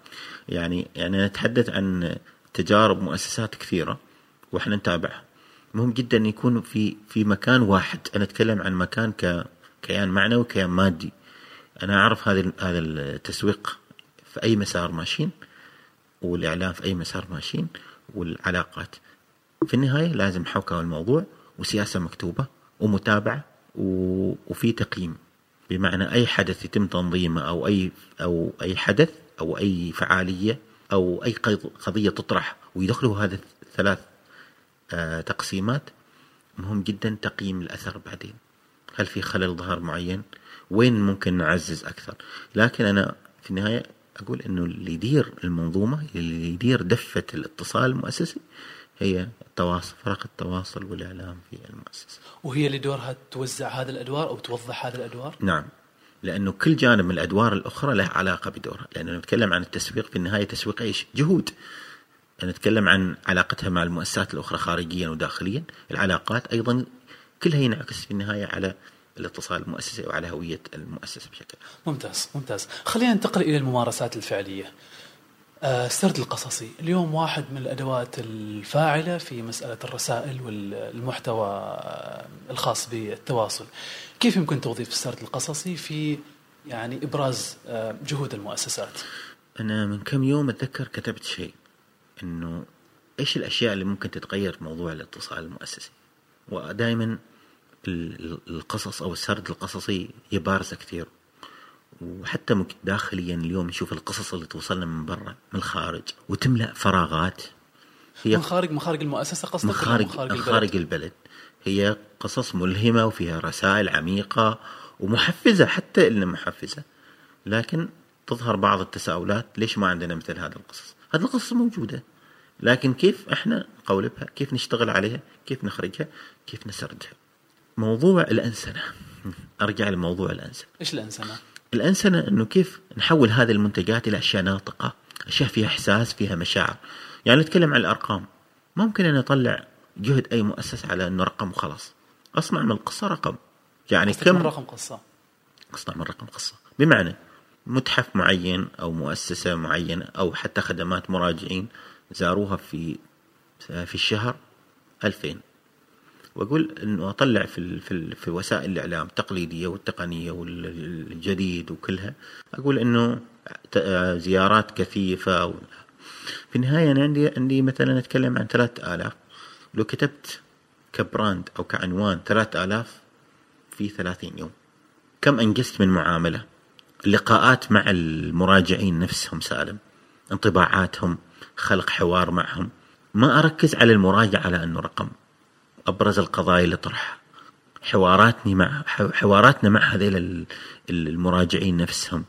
يعني يعني نتحدث عن تجارب مؤسسات كثيرة وإحنا نتابعها. مهم جدا ان يكون في في مكان واحد. أنا أتكلم عن مكان ككيان معنوي كيان مادي. أنا أعرف هذا هذا التسويق في أي مسار ماشيين. والإعلام في أي مسار ماشيين والعلاقات. في النهاية لازم حوكمه الموضوع وسياسة مكتوبة ومتابعة و... وفي تقييم. بمعنى أي حدث يتم تنظيمه أو اي أو أي حدث أو أي فعالية أو أي قض- قضية تطرح ويدخلوا هذا الثلاث آه، تقسيمات مهم جدا تقييم الأثر بعدين. هل في خلل ظهر معين؟ وين ممكن نعزز أكثر؟ لكن أنا في النهاية أقول إنه اللي يدير المنظومة اللي يدير دفة الاتصال المؤسسي هي التواصل فرق التواصل والإعلام في المؤسسة. وهي اللي دورها توزع هذه الأدوار أو توضح هذه الأدوار؟ نعم لأنه كل جانب من الأدوار الأخرى له علاقة بدورها. لأنه نتكلم عن التسويق في النهاية تسويق إيش؟ جهود. نتكلم عن علاقتها مع المؤسسات الأخرى خارجيا وداخليا العلاقات أيضا كلها ينعكس في النهاية على الاتصال المؤسسي وعلى هوية المؤسسة بشكل ممتاز ممتاز. خلينا ننتقل إلى الممارسات الفعلية. آه، السرد القصصي. اليوم واحد من الأدوات الفاعلة في مسألة الرسائل والمحتوى الخاص بالتواصل. كيف يمكن توظيف السرد القصصي في يعني إبراز آه، جهود المؤسسات؟ أنا من كم يوم أتذكر كتبت شيء إنه إيش الأشياء اللي ممكن تتغير في موضوع الاتصال المؤسسي؟ ودائما القصص أو السرد القصصي هي كثير. وحتى ممكن داخليا اليوم نشوف القصص اللي توصلنا من برا من الخارج وتملأ فراغات. هي من خارج مخارج المؤسسة قصدك من خارج من خارج من البلد؟ خارج البلد. هي قصص ملهمة وفيها رسائل عميقة ومحفزة حتى ان محفزة. لكن تظهر بعض التساؤلات ليش ما عندنا مثل هذه القصص؟ هذه القصص موجودة. لكن كيف إحنا نقولبها؟ كيف نشتغل عليها؟ كيف نخرجها؟ كيف نسردها؟ موضوع الأنسنة. أرجع لموضوع الأنسنة. إيش الأنسنة؟ الأنسنة أنه كيف نحول هذه المنتجات إلى أشياء ناطقة أشياء فيها إحساس فيها مشاعر. يعني نتكلم عن الأرقام. ممكن أن أطلع جهد أي مؤسسة على أنه رقم وخلاص. أصنع من القصة رقم. يعني قصدك من كم رقم قصة؟ أصنع من رقم قصة. بمعنى متحف معين أو مؤسسة معينة أو حتى خدمات مراجعين زاروها في في الشهر 2000 وأقول إنه أطلع في في في وسائل الإعلام التقليدية والتقنية والجديد وكلها. أقول إنه زيارات كثيفة في النهاية أنا عندي عندي مثلا أتكلم عن 3000 لو كتبت كبراند أو كعنوان 3000 في 30 يوم. كم أنجزت من معاملة؟ لقاءات مع المراجعين نفسهم سالم. انطباعاتهم خلق حوار معهم. ما أركز على المراجع على أنه رقم. أبرز القضايا اللي طرحها حواراتني مع حواراتنا مع هذيل ال- المراجعين نفسهم.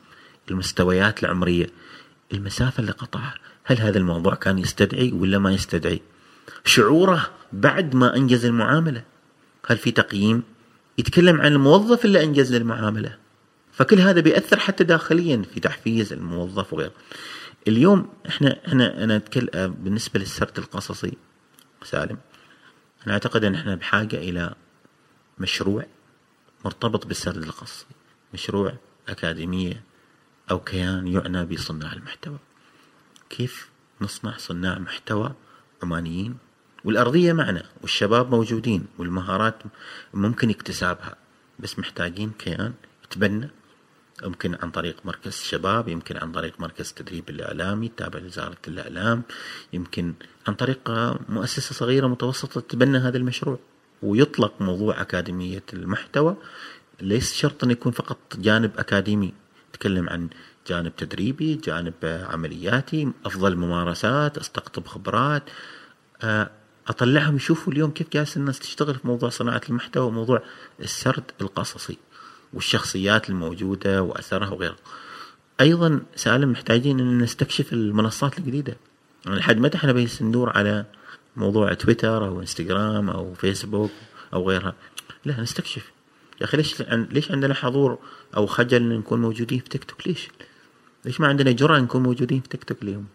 المستويات العمرية. المسافة اللي قطعها. هل هذا الموضوع كان يستدعي ولا ما يستدعي؟ شعوره بعد ما أنجز المعاملة. هل في تقييم؟ يتكلم عن الموظف اللي أنجز المعاملة. فكل هذا بيأثر حتى داخليا في تحفيز الموظف وغيره. اليوم إحنا إحنا أنا اتكلم بالنسبة للسرد القصصي سالم أنا اعتقد إن إحنا بحاجة إلى مشروع مرتبط بالسرد القصصي مشروع أكاديمية أو كيان يعنى بصناع المحتوى. كيف نصنع صناع محتوى عمانيين؟ والأرضية معنا والشباب موجودين والمهارات ممكن اكتسابها بس محتاجين كيان يتبنى يمكن عن طريق مركز الشباب يمكن عن طريق مركز التدريب الإعلامي التابع لوزارة الإعلام يمكن عن طريق مؤسسة صغيرة متوسطة تتبنى هذا المشروع. ويطلق موضوع أكاديمية المحتوى ليس شرط أن يكون فقط جانب أكاديمي. نتكلم عن جانب تدريبي جانب عملياتي أفضل ممارسات أستقطب خبرات. آه، أطلعهم يشوفوا اليوم كيف جالس الناس تشتغل في موضوع صناعة المحتوى وموضوع السرد القصصي. والشخصيات الموجودة وأثرها وغيره. أيضا سالم محتاجين أن نستكشف المنصات الجديدة. يعني لحد متى إحنا بس ندور على موضوع تويتر أو إنستغرام أو فيسبوك أو غيرها؟ لا نستكشف. يا أخي ليش ليش عندنا حضور أو خجل أن نكون موجودين في تيك توك؟ ليش؟ ليش ما عندنا جرأة نكون موجودين في تيك توك اليوم؟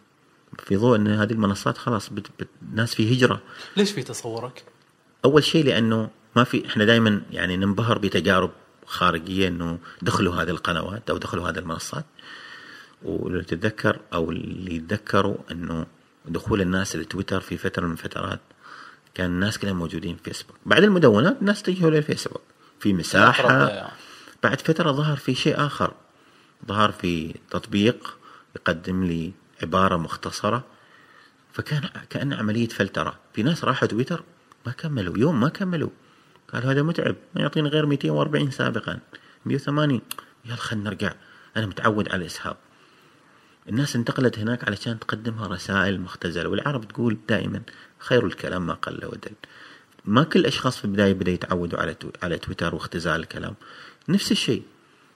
في ضوء أن هذه المنصات خلاص بت... بت... الناس في هجرة. ليش في تصورك؟ أول شيء لأنه ما في إحنا دائما يعني ننبهر بتجارب خارجية إنه دخلوا هذه القنوات أو دخلوا هذه المنصات. ولو تتذكر أو اللي يتذكروا إنه دخول الناس لتويتر في فترة من الفترات كان الناس كلهم موجودين في فيسبوك. بعد المدونات الناس اتجهوا للفيسبوك في مساحة. بعد فترة ظهر في شيء آخر. ظهر في تطبيق يقدم لي عبارة مختصرة. فكان كأن عملية فلترة. في ناس راحوا تويتر ما كملوا. يوم ما كملوا. قال هذا متعب ما يعطيني غير 240 سابقا. 180 يلا خلينا نرجع أنا متعود على الإسهاب الناس انتقلت هناك علشان تقدمها رسائل مختزلة والعرب تقول دائما خير الكلام ما قل ودل. ما كل الاشخاص في البداية بدا يتعودوا على. على تويتر واختزال الكلام. نفس الشيء.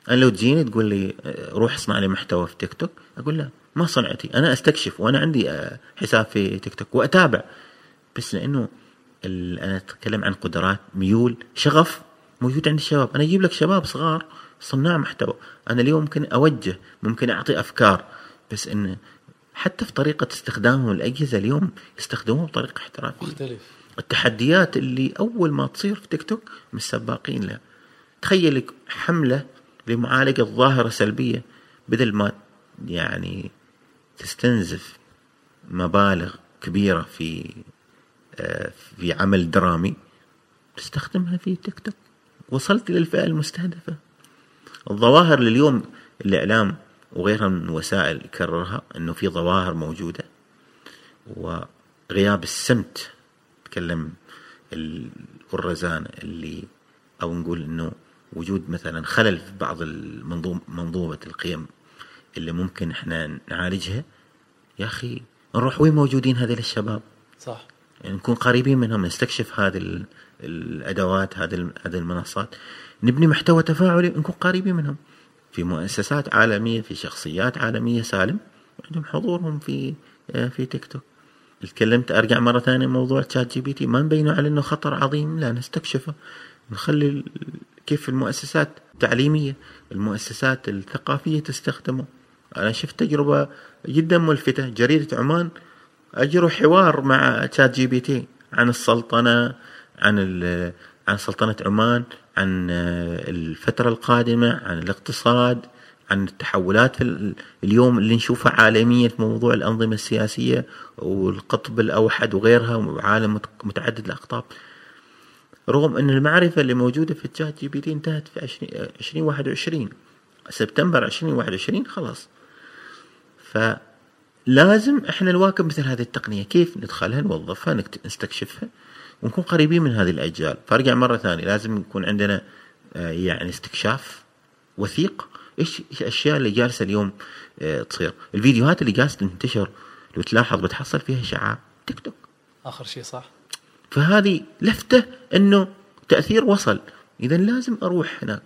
أنا لو تجيني تقول لي آه، روح اصنع لي محتوى في تيك توك. أقول لا ما صنعتي. أنا أستكشف وأنا عندي آه، حساب في تيك توك وأتابع. بس لأنه ال... أنا أتكلم عن قدرات ميول شغف موجود عند الشباب. أنا أجيب لك شباب صغار صناع محتوى. أنا اليوم ممكن أوجه ممكن أعطي أفكار بس إن حتى في طريقة استخدامهم الأجهزة اليوم يستخدموها بطريقة احترافية. مختلف. التحديات اللي أول ما تصير في تيك توك مش سباقين لها. تخيل حملة لمعالجة ظاهرة سلبية بدل ما يعني تستنزف مبالغ كبيرة في في عمل درامي تستخدمها في تيك توك. وصلت للفئه المستهدفة. الظواهر لليوم الإعلام وغيرها من الوسائل يكررها إنه في ظواهر موجودة. وغياب السمت تكلم ال- والرزانة اللي أو نقول إنه وجود مثلا خلل في بعض المنظوم منظومة القيم اللي ممكن إحنا نعالجها. يا أخي نروح وين موجودين هذول الشباب؟ صح. يعني نكون قريبين منهم نستكشف هذه ال- الأدوات هذه هذه المنصات. نبني محتوى تفاعلي نكون قريبين منهم. في مؤسسات عالمية في شخصيات عالمية سالم. عندهم حضورهم في آه، في تيك توك تكلمت أرجع مرة ثانية موضوع ChatGPT ما نبينه على إنه خطر عظيم لا نستكشفه. نخلي كيف المؤسسات التعليميه المؤسسات الثقافية تستخدمه. أنا شفت تجربة جدا ملفتة جريدة عمان. اجروا حوار مع ChatGPT عن السلطنة عن عن سلطنة عمان عن آه، الفترة القادمة عن الاقتصاد عن التحولات اليوم اللي نشوفها عالميا في موضوع الأنظمة السياسية والقطب الأوحد وغيرها وعالم مت- متعدد الأقطاب. رغم أن المعرفة اللي موجودة في ال ChatGPT انتهت في 20 آه، 2021 سبتمبر 2021 خلاص. فلازم إحنا نواكب مثل هذه التقنية. كيف ندخلها نوظفها نستكشفها ونكون قريبين من هذه الأجيال. فأرجع مرة ثانية. لازم يكون عندنا آه، يعني استكشاف وثيق. إيش الأشياء اللي جالسة اليوم آه، تصير؟ الفيديوهات اللي جالسة تنتشر لو تلاحظ بتحصل فيها إشاعات. تيك توك. آخر شيء صح. فهذه لفتة إنه تأثير وصل. اذا لازم أروح هناك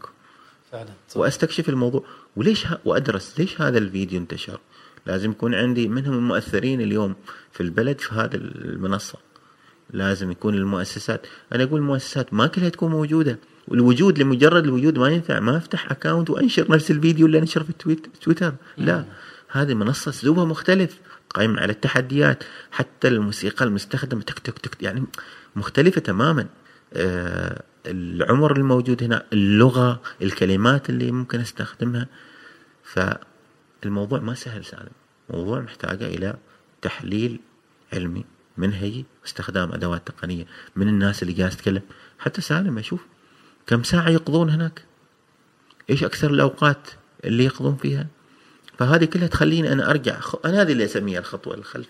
فعلا صح. وأستكشف الموضوع. وليش ه... وأدرس ليش هذا الفيديو انتشر؟ لازم يكون عندي منهم المؤثرين اليوم في البلد في هذه المنصة. لازم يكون المؤسسات. أنا أقول المؤسسات ما كلها تكون موجودة. والوجود لمجرد الوجود ما ينفع ما أفتح account وأنشر نفس الفيديو اللي انشر في تويتر. لا هذه منصة أسلوبها مختلف. قائم على التحديات. حتى الموسيقى المستخدمة تك تك تك يعني مختلفة تماما. آه العمر الموجود هنا اللغة الكلمات اللي ممكن أستخدمها. فالموضوع ما سهل سالم. موضوع محتاجه إلى تحليل علمي منهجي واستخدام أدوات تقنية. من الناس اللي جالس تتكلم حتى سالم أشوف كم ساعة يقضون هناك. إيش أكثر الأوقات اللي يقضون فيها؟ فهذه كلها تخليني أنا أرجع. أنا هذه اللي أسميها الخطوة للخلف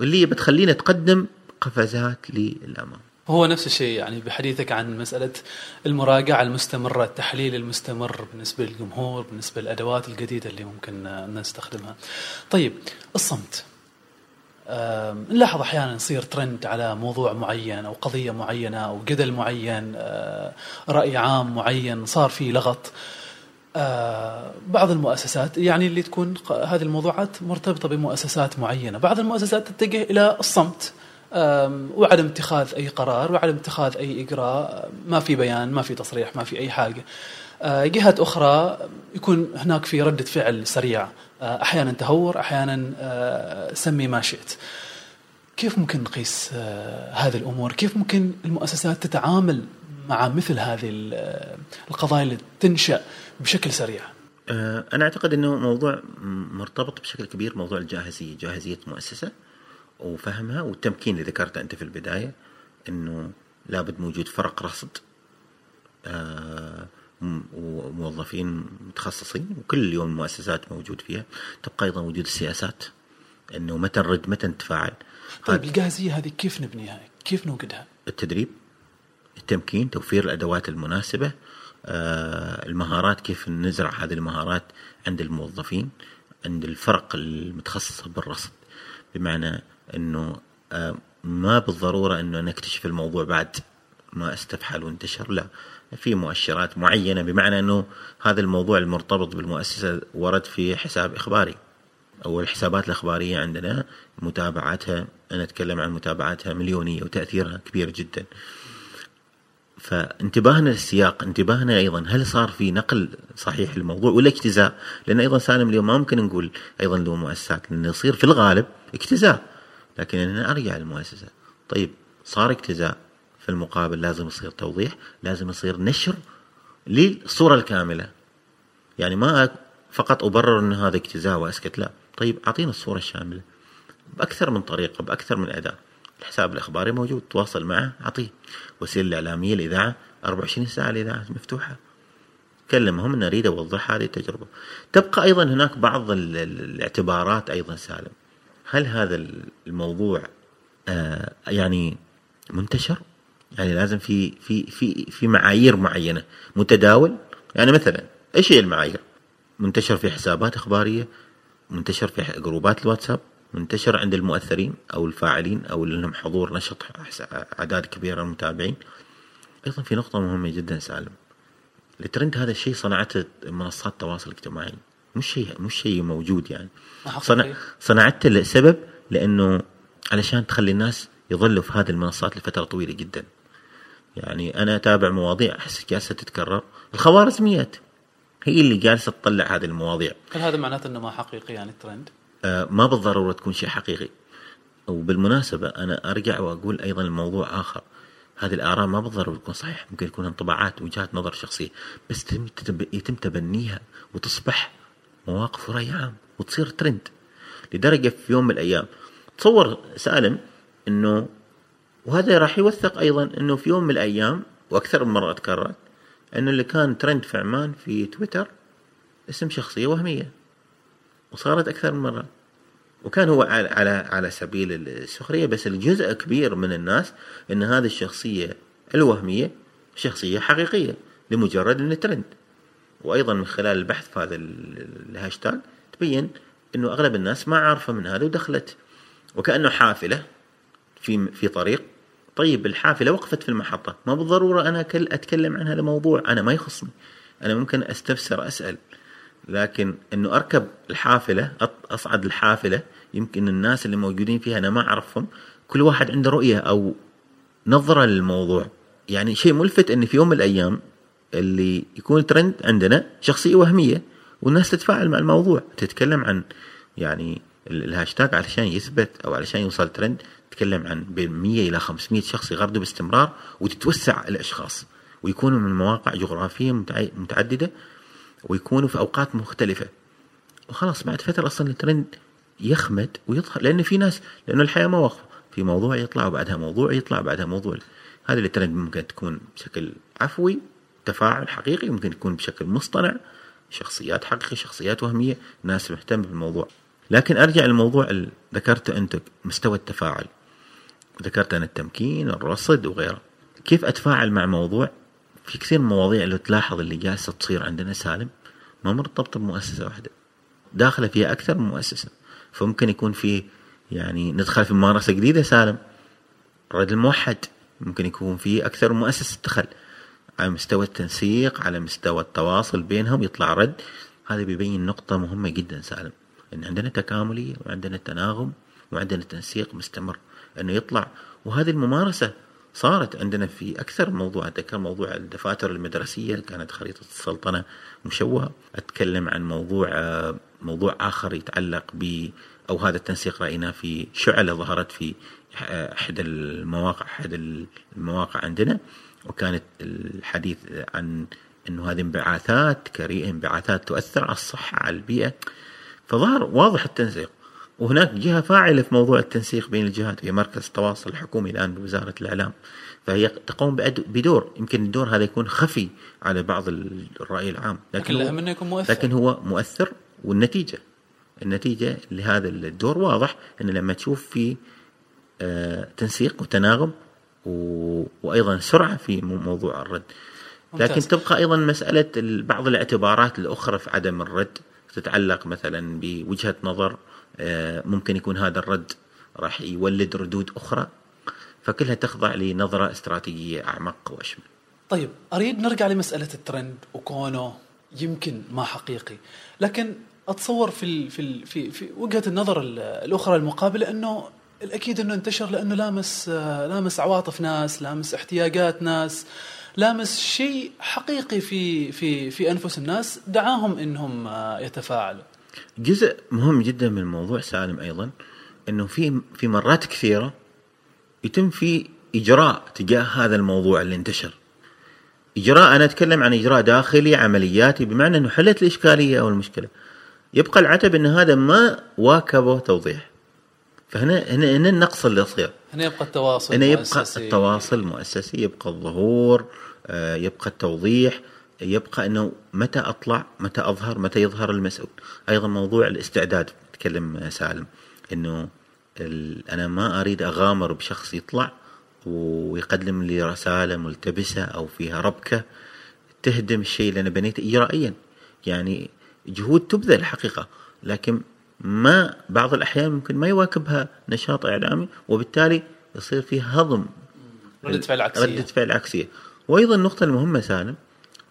واللي بتخليني أتقدم قفزات للأمام. هو نفس الشيء يعني بحديثك عن مسألة المراجعة المستمرة التحليل المستمر بالنسبة للجمهور بالنسبة للأدوات الجديدة اللي ممكن نستخدمها طيب الصمت. نلاحظ أحيانا يصير ترند على موضوع معين أو قضية معينة أو جدل معين آه، رأي عام معين صار فيه لغط. آه، بعض المؤسسات يعني اللي تكون هذه الموضوعات مرتبطة بمؤسسات معينة بعض المؤسسات تتجه إلى الصمت. وعدم اتخاذ أي قرار وعدم اتخاذ أي إجراء ما في بيان ما في تصريح ما في أي حاجة آه، جهات أخرى يكون هناك في ردة فعل سريعة آه، أحيانا تهور أحيانا آه، سمي ما شئت كيف ممكن نقيس هذه الأمور؟ كيف ممكن المؤسسات تتعامل مع مثل هذه ال- القضايا اللي تنشأ بشكل سريع؟ أنا أعتقد أنه موضوع مرتبط بشكل كبير موضوع الجاهزية جاهزية مؤسسة وفهمها والتمكين اللي ذكرته أنت في البداية أنه لابد موجود فرق رصد آه، وموظفين متخصصين وكل يوم المؤسسات موجود فيها تبقى أيضا وجود السياسات أنه متى نرد متى نتفاعل طيب الجاهزية هذه كيف نبنيها؟ كيف نوجدها؟ التدريب التمكين توفير الأدوات المناسبة آه، المهارات كيف نزرع هذه المهارات عند الموظفين عند الفرق المتخصصة بالرصد بمعنى إنه آه، ما بالضرورة إنه نكتشف الموضوع بعد ما استفحل وانتشر لا. في مؤشرات معينة بمعنى إنه هذا الموضوع المرتبط بالمؤسسة ورد في حساب إخباري أو الحسابات الإخبارية عندنا متابعتها أنا أتكلم عن متابعتها مليونية وتأثيرها كبير جدا. فانتباهنا للسياق انتباهنا أيضا هل صار في نقل صحيح للموضوع ولا اجتزاء؟ لأن أيضا سالم اليوم ما ممكن نقول أيضا له مؤسسات لأنه يصير في الغالب اجتزاء. لكن أنا أرجع للمؤسسة. طيب صار اجتزاء في المقابل لازم يصير توضيح لازم يصير نشر للصورة الكاملة. يعني ما فقط أبرر إن هذا اجتزاء وأسكت لا. طيب أعطينا الصورة الشاملة. بأكثر من طريقة بأكثر من أداة. الحساب الإخباري موجود تواصل معه أعطيه. وسيلة الاعلاميه الاذاعه 24 ساعة الاذاعه مفتوحة. كلمهم ان اريد اوضح هذه التجربه تبقى أيضا هناك بعض ال- ال- الاعتبارات أيضا سالم. هل هذا الموضوع آه يعني منتشر؟ يعني لازم في في في في معايير معينة متداول؟ يعني مثلا إيش هي المعايير؟ منتشر في حسابات إخبارية منتشر في جروبات الواتساب منتشر عند المؤثرين أو الفاعلين أو اللي لهم حضور نشط أعداد كبيرة من المتابعين أيضا في نقطة مهمة جدا سالم. الترند هذا الشيء صنعته منصات التواصل الاجتماعي مش شيء مش شيء موجود يعني. حقيقي. صنع صنعته لسبب لأنه علشان تخلي الناس يظلوا في هذه المنصات لفترة طويلة جدا. يعني أنا أتابع مواضيع أحس جالسه تتكرر. الخوارزميات هي اللي جالسة تطلع هذه المواضيع. هل هذا معناته إنه ما حقيقي يعني الترند؟ آه، ما بالضرورة تكون شيء حقيقي. وبالمناسبة أنا أرجع وأقول أيضا الموضوع آخر. هذه الآراء ما بالضرورة تكون صحيحة. ممكن يكون انطباعات وجهات نظر شخصية. بس يتم تبنيها وتصبح مواقف وراي عام وتصير ترند لدرجة في يوم من الأيام. تصور سالم إنه وهذا راح يوثق أيضا إنه في يوم من الأيام وأكثر من مرة تكررت إنه اللي كان ترند في عمان في تويتر اسم شخصية وهمية وصارت أكثر من مرة. وكان هو على على سبيل السخرية بس الجزء كبير من الناس إن هذه الشخصية الوهمية شخصية حقيقية لمجرد إنه ترند وأيضا من خلال البحث في هذا ال- الهاشتاج تبين إنه أغلب الناس ما عارفة من هذا ودخلت. وكأنه حافلة في في طريق. طيب الحافلة وقفت في المحطة. ما بالضرورة أنا كل أتكلم عن هذا الموضوع. أنا ما يخصني. أنا ممكن أستفسر أسأل. لكن إنه أركب الحافلة أصعد الحافلة يمكن الناس اللي موجودين فيها أنا ما أعرفهم كل واحد عنده رؤية أو نظرة للموضوع. يعني شيء ملفت ان في يوم من الأيام اللي يكون ترند عندنا شخصية وهمية والناس تتفاعل مع الموضوع تتكلم عن يعني ال- الهاشتاج علشان يثبت أو علشان يوصل ترند تتكلم عن بين 100 إلى 500 شخص يغردوا باستمرار وتتوسع الأشخاص ويكونوا من مواقع جغرافية متع- متعددة ويكونوا في أوقات مختلفة. وخلاص بعد فترة أصلا الترند يخمد ويظهر لأن في ناس لأنه الحياة ما واقفه في موضوع يطلع وبعدها موضوع يطلع بعدها موضوع. هذه الترند ممكن تكون بشكل عفوي. تفاعل حقيقي ممكن يكون بشكل مصطنع شخصيات حقيقية شخصيات وهمية ناس مهتمة بالموضوع. لكن أرجع للموضوع اللي ذكرته أنت مستوى التفاعل. ذكرت أنا التمكين الرصد وغيره. كيف أتفاعل مع موضوع؟ في كثير من المواضيع اللي تلاحظ اللي جالسة تصير عندنا سالم ما مرتبطه بمؤسسة واحدة. داخلة فيها أكثر من مؤسسة. فممكن يكون في يعني ندخل في ممارسة جديدة سالم. الرد الموحد ممكن يكون في أكثر من مؤسسة دخل. على مستوى التنسيق على مستوى التواصل بينهم يطلع رد. هذا بيبين نقطة مهمة جدا سالم إن عندنا تكاملية وعندنا تناغم وعندنا تنسيق مستمر إنه يطلع. وهذه الممارسة صارت عندنا في أكثر موضوع أتذكر موضوع الدفاتر المدرسية كانت خريطة السلطنة مشوهة. أتكلم عن موضوع موضوع آخر يتعلق ب أو هذا التنسيق رأيناه في شعلة ظهرت في آه، أحد المواقع أحد المواقع عندنا. وكانت الحديث عن إنه هذه انبعاثات كريهه انبعاثات تؤثر على الصحة على البيئة. فظهر واضح التنسيق. وهناك جهة فاعلة في موضوع التنسيق بين الجهات هي مركز التواصل الحكومي الآن بوزارة الإعلام. فهي تقوم بدور. يمكن الدور هذا يكون خفي على بعض الرأي العام. لكن هو- الاهم انه يكون مؤثر. لكن هو مؤثر والنتيجة. النتيجة لهذا الدور واضح أن لما تشوف في آه، تنسيق وتناغم و... وأيضا سرعة في مو- موضوع الرد. لكن ممتاز. تبقى أيضا مسألة ال- بعض الاعتبارات الأخرى في عدم الرد. تتعلق مثلا بوجهة نظر آه، ممكن يكون هذا الرد راح يولد ردود أخرى فكلها تخضع لنظرة استراتيجية أعمق وأشمل. طيب أريد نرجع لمسألة الترند وكونه يمكن ما حقيقي. لكن أتصور في ال في ال في في وجهة النظر ال- الأخرى المقابلة أنه الأكيد إنه انتشر لأنه لامس آه، لامس عواطف ناس لامس احتياجات ناس لامس شيء حقيقي في في في أنفس الناس دعاهم إنهم آه، يتفاعلوا جزء مهم جدا من الموضوع سالم أيضا إنه في في مرات كثيرة يتم في إجراء تجاه هذا الموضوع اللي انتشر. إجراء أنا أتكلم عن إجراء داخلي عملياتي بمعنى إنه حلت الإشكالية أو المشكلة. يبقى العتب إن هذا ما واكبه توضيح. فهنا هنا هنا النقص اللي يصير. هنا يبقى التواصل هنا يبقى المؤسسي. التواصل المؤسسي يبقى الظهور آه، يبقى التوضيح يبقى إنه متى أطلع متى أظهر متى يظهر المسؤول أيضا موضوع الاستعداد تكلم سالم إنه أنا ما أريد أغامر بشخص يطلع ويقدم لي رسالة ملتبسة أو فيها ربكة تهدم الشيء اللي أنا بنيته اجرائيا يعني جهود تبذل حقيقة لكن ما بعض الأحيان ممكن ما يواكبها نشاط إعلامي وبالتالي يصير فيه هضم. ردة فعل عكسية. ردة فعل عكسية. وأيضا النقطة المهمة سالم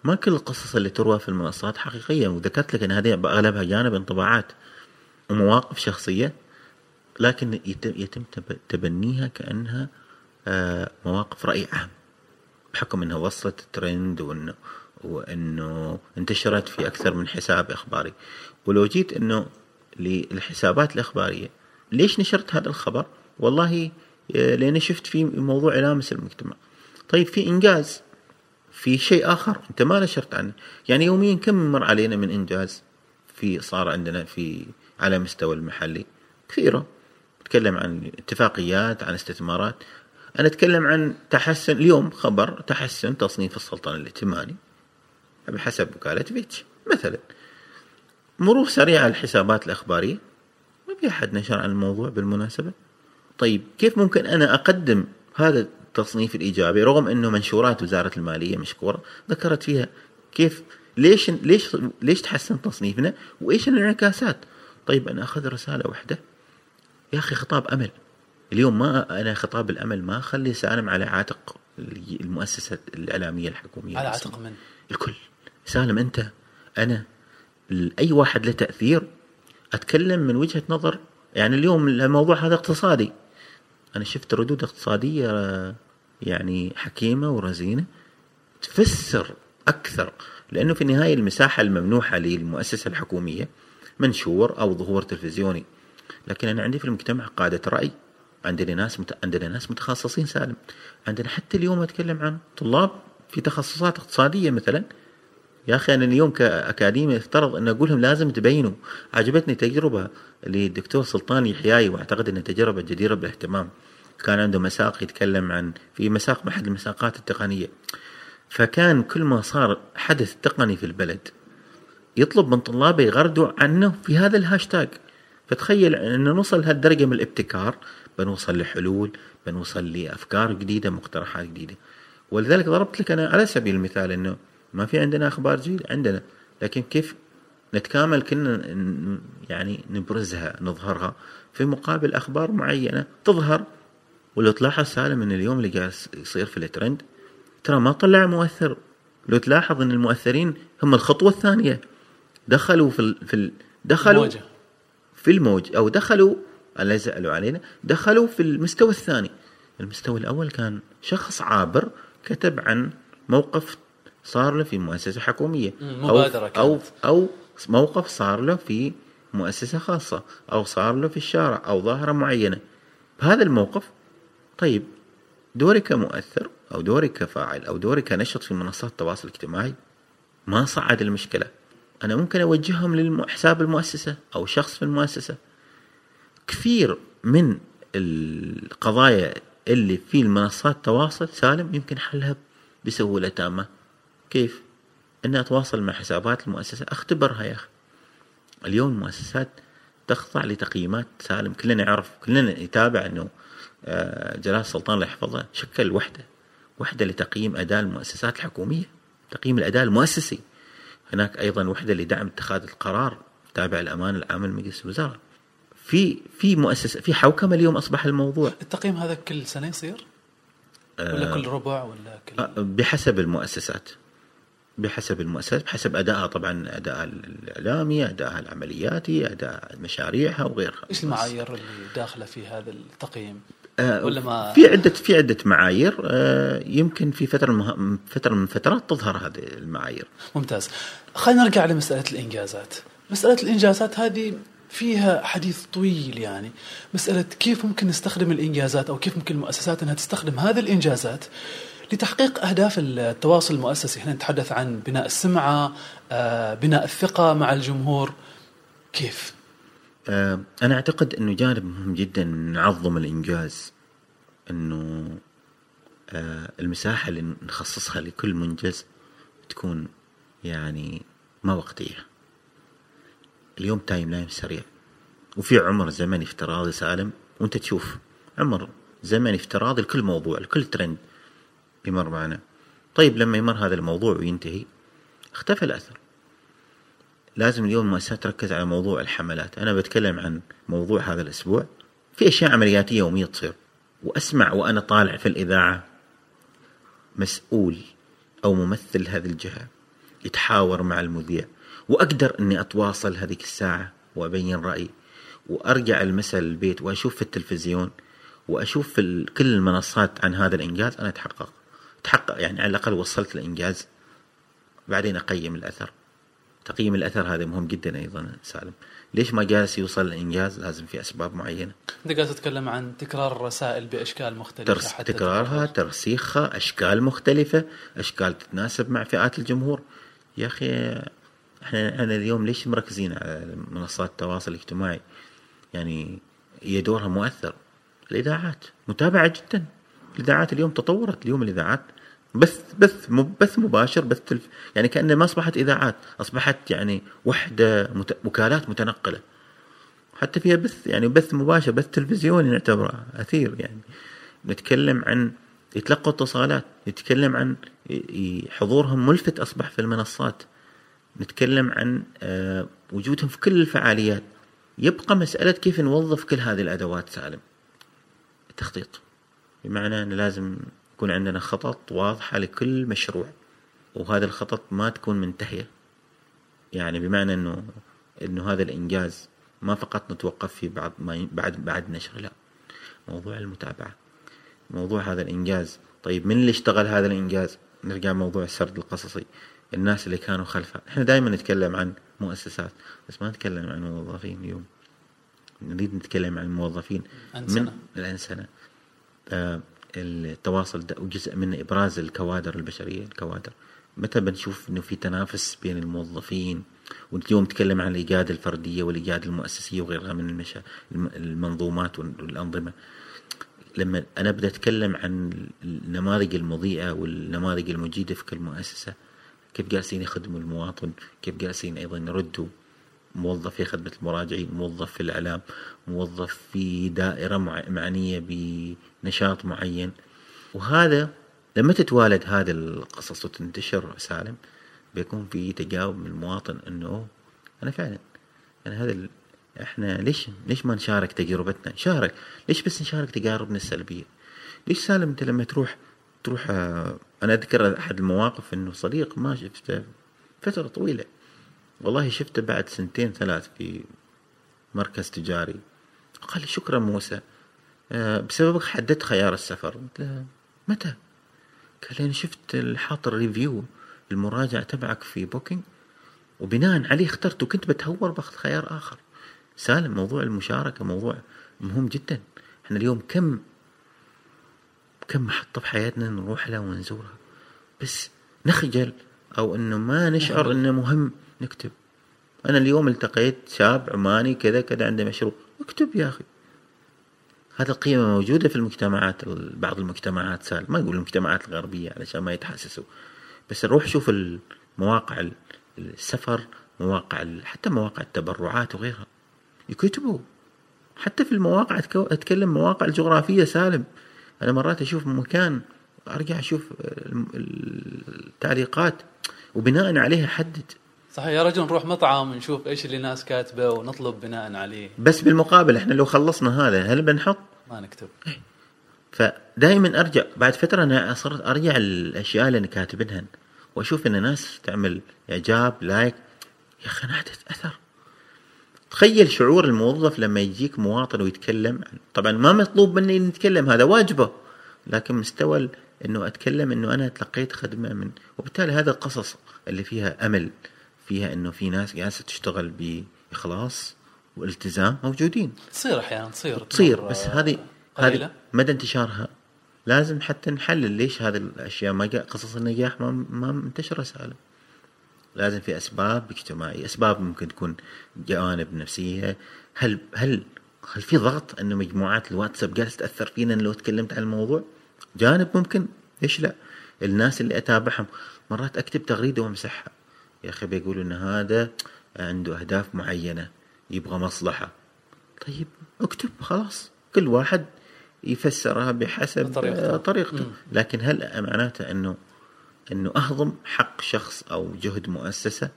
ما كل القصص اللي تروى في المنصات حقيقية. وذكرت لك أن هذه أغلبها جانب انطباعات ومواقف شخصية لكن يتم, يتم تب- تبنيها كأنها آه، مواقف رأي عام بحكم إنها وصلت الترند وإنه وإنه انتشرت في أكثر من حساب إخباري. ولو جيت إنه للحسابات الإخبارية ليش نشرت هذا الخبر؟ والله آه، لأني شفت في موضوع يلامس المجتمع. طيب في إنجاز في شيء آخر أنت ما نشرت عنه، يعني يوميا كم مر علينا من إنجاز في صار عندنا في على مستوى المحلي كثيرة. نتكلم عن اتفاقيات عن استثمارات أنا أتكلم عن تحسن اليوم خبر تحسن تصنيف السلطان الائتماني بحسب وكالة فيتش مثلا مرور سريع على الحسابات الأخبارية. ما في أحد نشر عن الموضوع بالمناسبة. طيب كيف ممكن أنا أقدم هذا التصنيف الإيجابي رغم أنه منشورات وزارة المالية مشكورة؟ ذكرت فيها كيف ليش ليش ليش تحسن تصنيفنا؟ وإيش الانعكاسات؟ طيب أنا أخذ رسالة واحدة. يا أخي خطاب أمل. اليوم ما أنا خطاب الأمل ما أخلي سالم على عاتق المؤسسة الإعلامية الحكومية. على عاتق من؟ الكل. سالم أنت أنا اي واحد له تأثير أتكلم من وجهة نظر يعني اليوم الموضوع هذا اقتصادي. أنا شفت ردود اقتصادية يعني حكيمة ورزينة تفسر أكثر لأنه في النهاية المساحة الممنوحة للمؤسسة الحكومية منشور أو ظهور تلفزيوني. لكن أنا عندي في المجتمع قادة رأي. عندنا ناس مت... عندنا ناس متخصصين سالم. عندنا حتى اليوم أتكلم عن طلاب في تخصصات اقتصادية مثلا يا أخي أنا اليوم كاكاديمي افترض أن أقول لهم لازم تبينوا. عجبتني تجربة للدكتور سلطان يحياي وأعتقد انها تجربة جديرة بالاهتمام كان عنده مساق يتكلم عن في مساق أحد المساقات التقنية. فكان كل ما صار حدث تقني في البلد يطلب من طلابه يغردوا عنه في هذا الهاشتاج. فتخيل أن نوصل لهالدرجة من الابتكار بنوصل لحلول بنوصل لأفكار جديدة مقترحات جديدة. ولذلك ضربت لك أنا على سبيل المثال أنه ما في عندنا أخبار جديدة عندنا. لكن كيف نتكامل كنا يعني نبرزها نظهرها في مقابل أخبار معينة تظهر. ولو تلاحظ سالم إن اليوم اللي جالس يصير في الترند ترى ما طلع مؤثر. لو تلاحظ إن المؤثرين هم الخطوة الثانية. دخلوا في ال في ال دخلوا الموجة. في الموج أو دخلوا لا زعلوا علينا دخلوا في المستوى الثاني. المستوى الأول كان شخص عابر كتب عن موقف صار له في مؤسسة حكومية. أو, أو أو موقف صار له في مؤسسة خاصة أو صار له في الشارع أو ظاهرة معينة. بهذا الموقف طيب دوري كمؤثر أو دوري كفاعل أو دوري كنشط في منصات التواصل الاجتماعي ما صعد المشكلة. أنا ممكن أوجههم لحساب المؤسسة أو شخص في المؤسسة. كثير من القضايا اللي في المنصات التواصل سالم يمكن حلها بسهولة تامة. كيف؟ إني أتواصل مع حسابات المؤسسة. أختبرها يا أخي. اليوم المؤسسات تخضع لتقييمات سالم. كلنا يعرف كلنا يتابع إنه آه، جلال السلطان الله يحفظه شكل وحده وحدة لتقييم اداء المؤسسات الحكومية. تقييم الاداء المؤسسي. هناك أيضا وحدة لدعم اتخاذ القرار تابع الامانه العامه لمجلس الوزراء. في في مؤسسه في حوكمة اليوم أصبح الموضوع. التقييم هذا كل سنة يصير؟ ولا كل ربع ولا كل آه، بحسب المؤسسات. بحسب المؤسسات بحسب ادائها طبعا ادائها الإعلامي ادائها العملياتي أداء مشاريعها وغيرها. إيش المعايير اللي داخلة في هذا التقييم؟ آه ولا ما؟ في عدة في عدة معايير. آه يمكن في فترة مه... فترة من فترات تظهر هذه المعايير. ممتاز. خلينا نرجع لمسألة الإنجازات. مسألة الإنجازات هذه فيها حديث طويل يعني. مسألة كيف ممكن نستخدم الإنجازات أو كيف ممكن المؤسسات أنها تستخدم هذه الإنجازات لتحقيق أهداف التواصل المؤسسي. إحنا نتحدث عن بناء السمعة آه، بناء الثقة مع الجمهور. كيف؟ آه، أنا أعتقد أنه جانب مهم جدا نعظم الإنجاز أنه آه، المساحة اللي نخصصها لكل منجز تكون يعني ما وقتية. اليوم timeline سريع. وفي عمر زمني افتراضي سالم وأنت تشوف عمر زمني افتراضي لكل موضوع لكل ترند. يمر معنا. طيب لما يمر هذا الموضوع وينتهي اختفى الأثر. لازم اليوم المؤسسات تركز على موضوع الحملات. أنا بتكلم عن موضوع هذا الأسبوع. في أشياء عملياتية يومية تصير. وأسمع وأنا طالع في الإذاعة مسؤول أو ممثل هذه الجهة يتحاور مع المذيع. وأقدر أني أتواصل هذيك الساعة وأبين رأيي. وأرجع المساء البيت وأشوف في التلفزيون وأشوف في كل المنصات عن هذا الإنجاز. أنا تحقق تحقق يعني على الأقل وصلت الانجاز بعدين أقيم الأثر. تقييم الأثر هذا مهم جدا أيضا سالم. ليش ما جالس يوصل الانجاز لازم في أسباب معينة. أنت قاعد تتكلم عن تكرار الرسائل بأشكال مختلفة ترس حتى تكرارها. ترسيخها أشكال مختلفة أشكال تتناسب مع فئات الجمهور. يا أخي إحنا إحنا اليوم ليش مركزين على منصات التواصل الاجتماعي؟ يعني هي دورها مؤثر. الإذاعات متابعة جدا. الإذاعات اليوم تطورت. اليوم الإذاعات بث بث بث مباشر بث تلف يعني كأنه ما أصبحت إذاعات أصبحت يعني وحدة مت... وكالات متنقلة. حتى فيها بث يعني بث مباشر بث تلفزيوني نعتبره أثير يعني. نتكلم عن يتلقوا اتصالات نتكلم عن حضورهم ملفت أصبح في المنصات. نتكلم عن آه، وجودهم في كل الفعاليات. يبقى مسألة كيف نوظف كل هذه الأدوات سالم؟ التخطيط بمعنى أن لازم يكون عندنا خطط واضحة لكل مشروع وهذا الخطط ما تكون منتهية. يعني بمعنى أنه أنه هذا الإنجاز ما فقط نتوقف فيه بعد ما بعد بعد نشر لا. موضوع المتابعة موضوع هذا الإنجاز. طيب من اللي اشتغل هذا الإنجاز؟ نرجع موضوع السرد القصصي. الناس اللي كانوا خلفه إحنا دائما نتكلم عن مؤسسات بس ما نتكلم عن موظفين اليوم. نريد نتكلم عن الموظفين أنسنة. من الأنسنة آه التواصل ده وجزء منه إبراز الكوادر البشرية الكوادر. متى بنشوف إنه في تنافس بين الموظفين؟ واليوم نتكلم عن الإيجاد الفردية والإيجاد المؤسسية وغيرها من المشا... الم- المنظومات والأنظمة. لما أنا بدي أتكلم عن النماذج المضيئة والنماذج المجيدة في كل مؤسسة كيف جالسين يخدموا المواطن؟ كيف جالسين أيضا يردوا؟ موظف في خدمة المراجعين موظف في الإعلام موظف في دائرة مع- معنية بنشاط معين وهذا لما تتوالد هذه القصص وتنتشر سالم بيكون في تجاوب من المواطن إنه أنا فعلا أنا هذا. إحنا ليش ليش ما نشارك تجربتنا؟ نشارك، ليش بس نشارك تجاربنا السلبية؟ ليش سالم أنت لما تروح تروح آه، أنا أذكر أحد المواقف إنه صديق ما شفته فترة طويلة والله شفته بعد سنتين ثلاث في مركز تجاري. قال لي شكرا موسى. آه، بسببك حددت خيار السفر. قلت له متى؟ قال لي أنا شفت حاط ال review المراجع تبعك في Booking وبناء عليه اخترت وكنت بتهور بأخذ خيار آخر. سالم موضوع المشاركة موضوع مهم جدا. إحنا اليوم كم كم محطة في حياتنا نروح لها ونزورها؟ بس نخجل أو إنه ما نشعر إنه مهم. نكتب. أنا اليوم التقيت شاب عماني كذا كذا عنده مشروع. اكتب يا أخي. هذا القيمة موجودة في المجتمعات بعض المجتمعات سال ما يقول المجتمعات الغربية علشان ما يتحسسوا. بس نروح شوف المواقع ال- السفر مواقع حتى مواقع التبرعات وغيرها. يكتبوا. حتى في المواقع أتكلم مواقع الجغرافية سالم. أنا مرات أشوف مكان أرجع أشوف التعليقات. وبناء عليها أحدد. صحيح يا رجل نروح مطعم نشوف إيش اللي ناس كاتبة ونطلب بناء عليه. بس بالمقابل إحنا لو خلصنا هذا هل بنحط؟ ما نكتب. فدائما أرجع بعد فترة أنا صرت أرجع الأشياء اللي أنا كاتبينها وأشوف إن ناس تعمل إعجاب لايك. يا أخي أنا أثر. تخيل شعور الموظف لما يجيك مواطن ويتكلم طبعا ما مطلوب مني إني أتكلم هذا واجبه لكن مستوى إنه أتكلم إنه أنا تلقيت خدمة من وبالتالي هذا القصص اللي فيها أمل. فيها إنه في ناس جالسة تشتغل بإخلاص والتزام موجودين. تصير أحيانا تصير. تصير بس هذه. هذه مدى انتشارها. لازم حتى نحلل ليش هذه الأشياء ما قصص النجاح ما ما منتشره سالم لازم في أسباب اجتماعية أسباب ممكن تكون جوانب نفسية. هل هل هل في ضغط إنه مجموعات الواتساب جالسة تأثر فينا لو تكلمت عن الموضوع؟ جانب ممكن ليش لا؟ الناس اللي أتابعهم مرات أكتب تغريدة وأمسحها. يا أخي بيقولوا إن هذا عنده أهداف معينة يبغى مصلحة. طيب اكتب خلاص. كل واحد يفسرها بحسب طريقته. مم. لكن هل معناته إنه إنه أهضم حق شخص أو جهد مؤسسة؟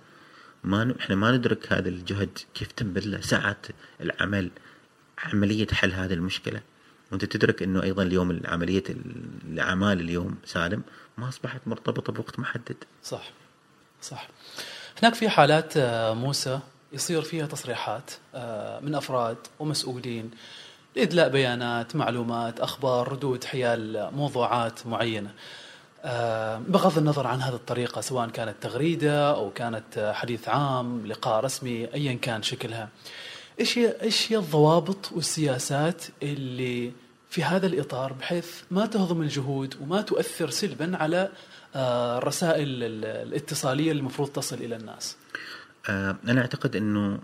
ما ن... إحنا ما ندرك هذا الجهد كيف تنبذله ساعات العمل عملية حل هذه المشكلة. وأنت تدرك إنه أيضا اليوم عمليه الأعمال اليوم سالم ما أصبحت مرتبطة بوقت محدد. صح. صح هناك في حالات آه، موسى يصير فيها تصريحات آه، من أفراد ومسؤولين لإدلاء بيانات، معلومات، أخبار، ردود حيال موضوعات معينة. آه، بغض النظر عن هذه الطريقة سواء كانت تغريدة أو كانت حديث عام، لقاء رسمي، ايا كان شكلها. إيش هي إيش هي الضوابط والسياسات اللي في هذا الإطار بحيث ما تهضم الجهود وما تؤثر سلبا على الرسائل الاتصالية اللي المفروض تصل إلى الناس. آه، أنا أعتقد إنه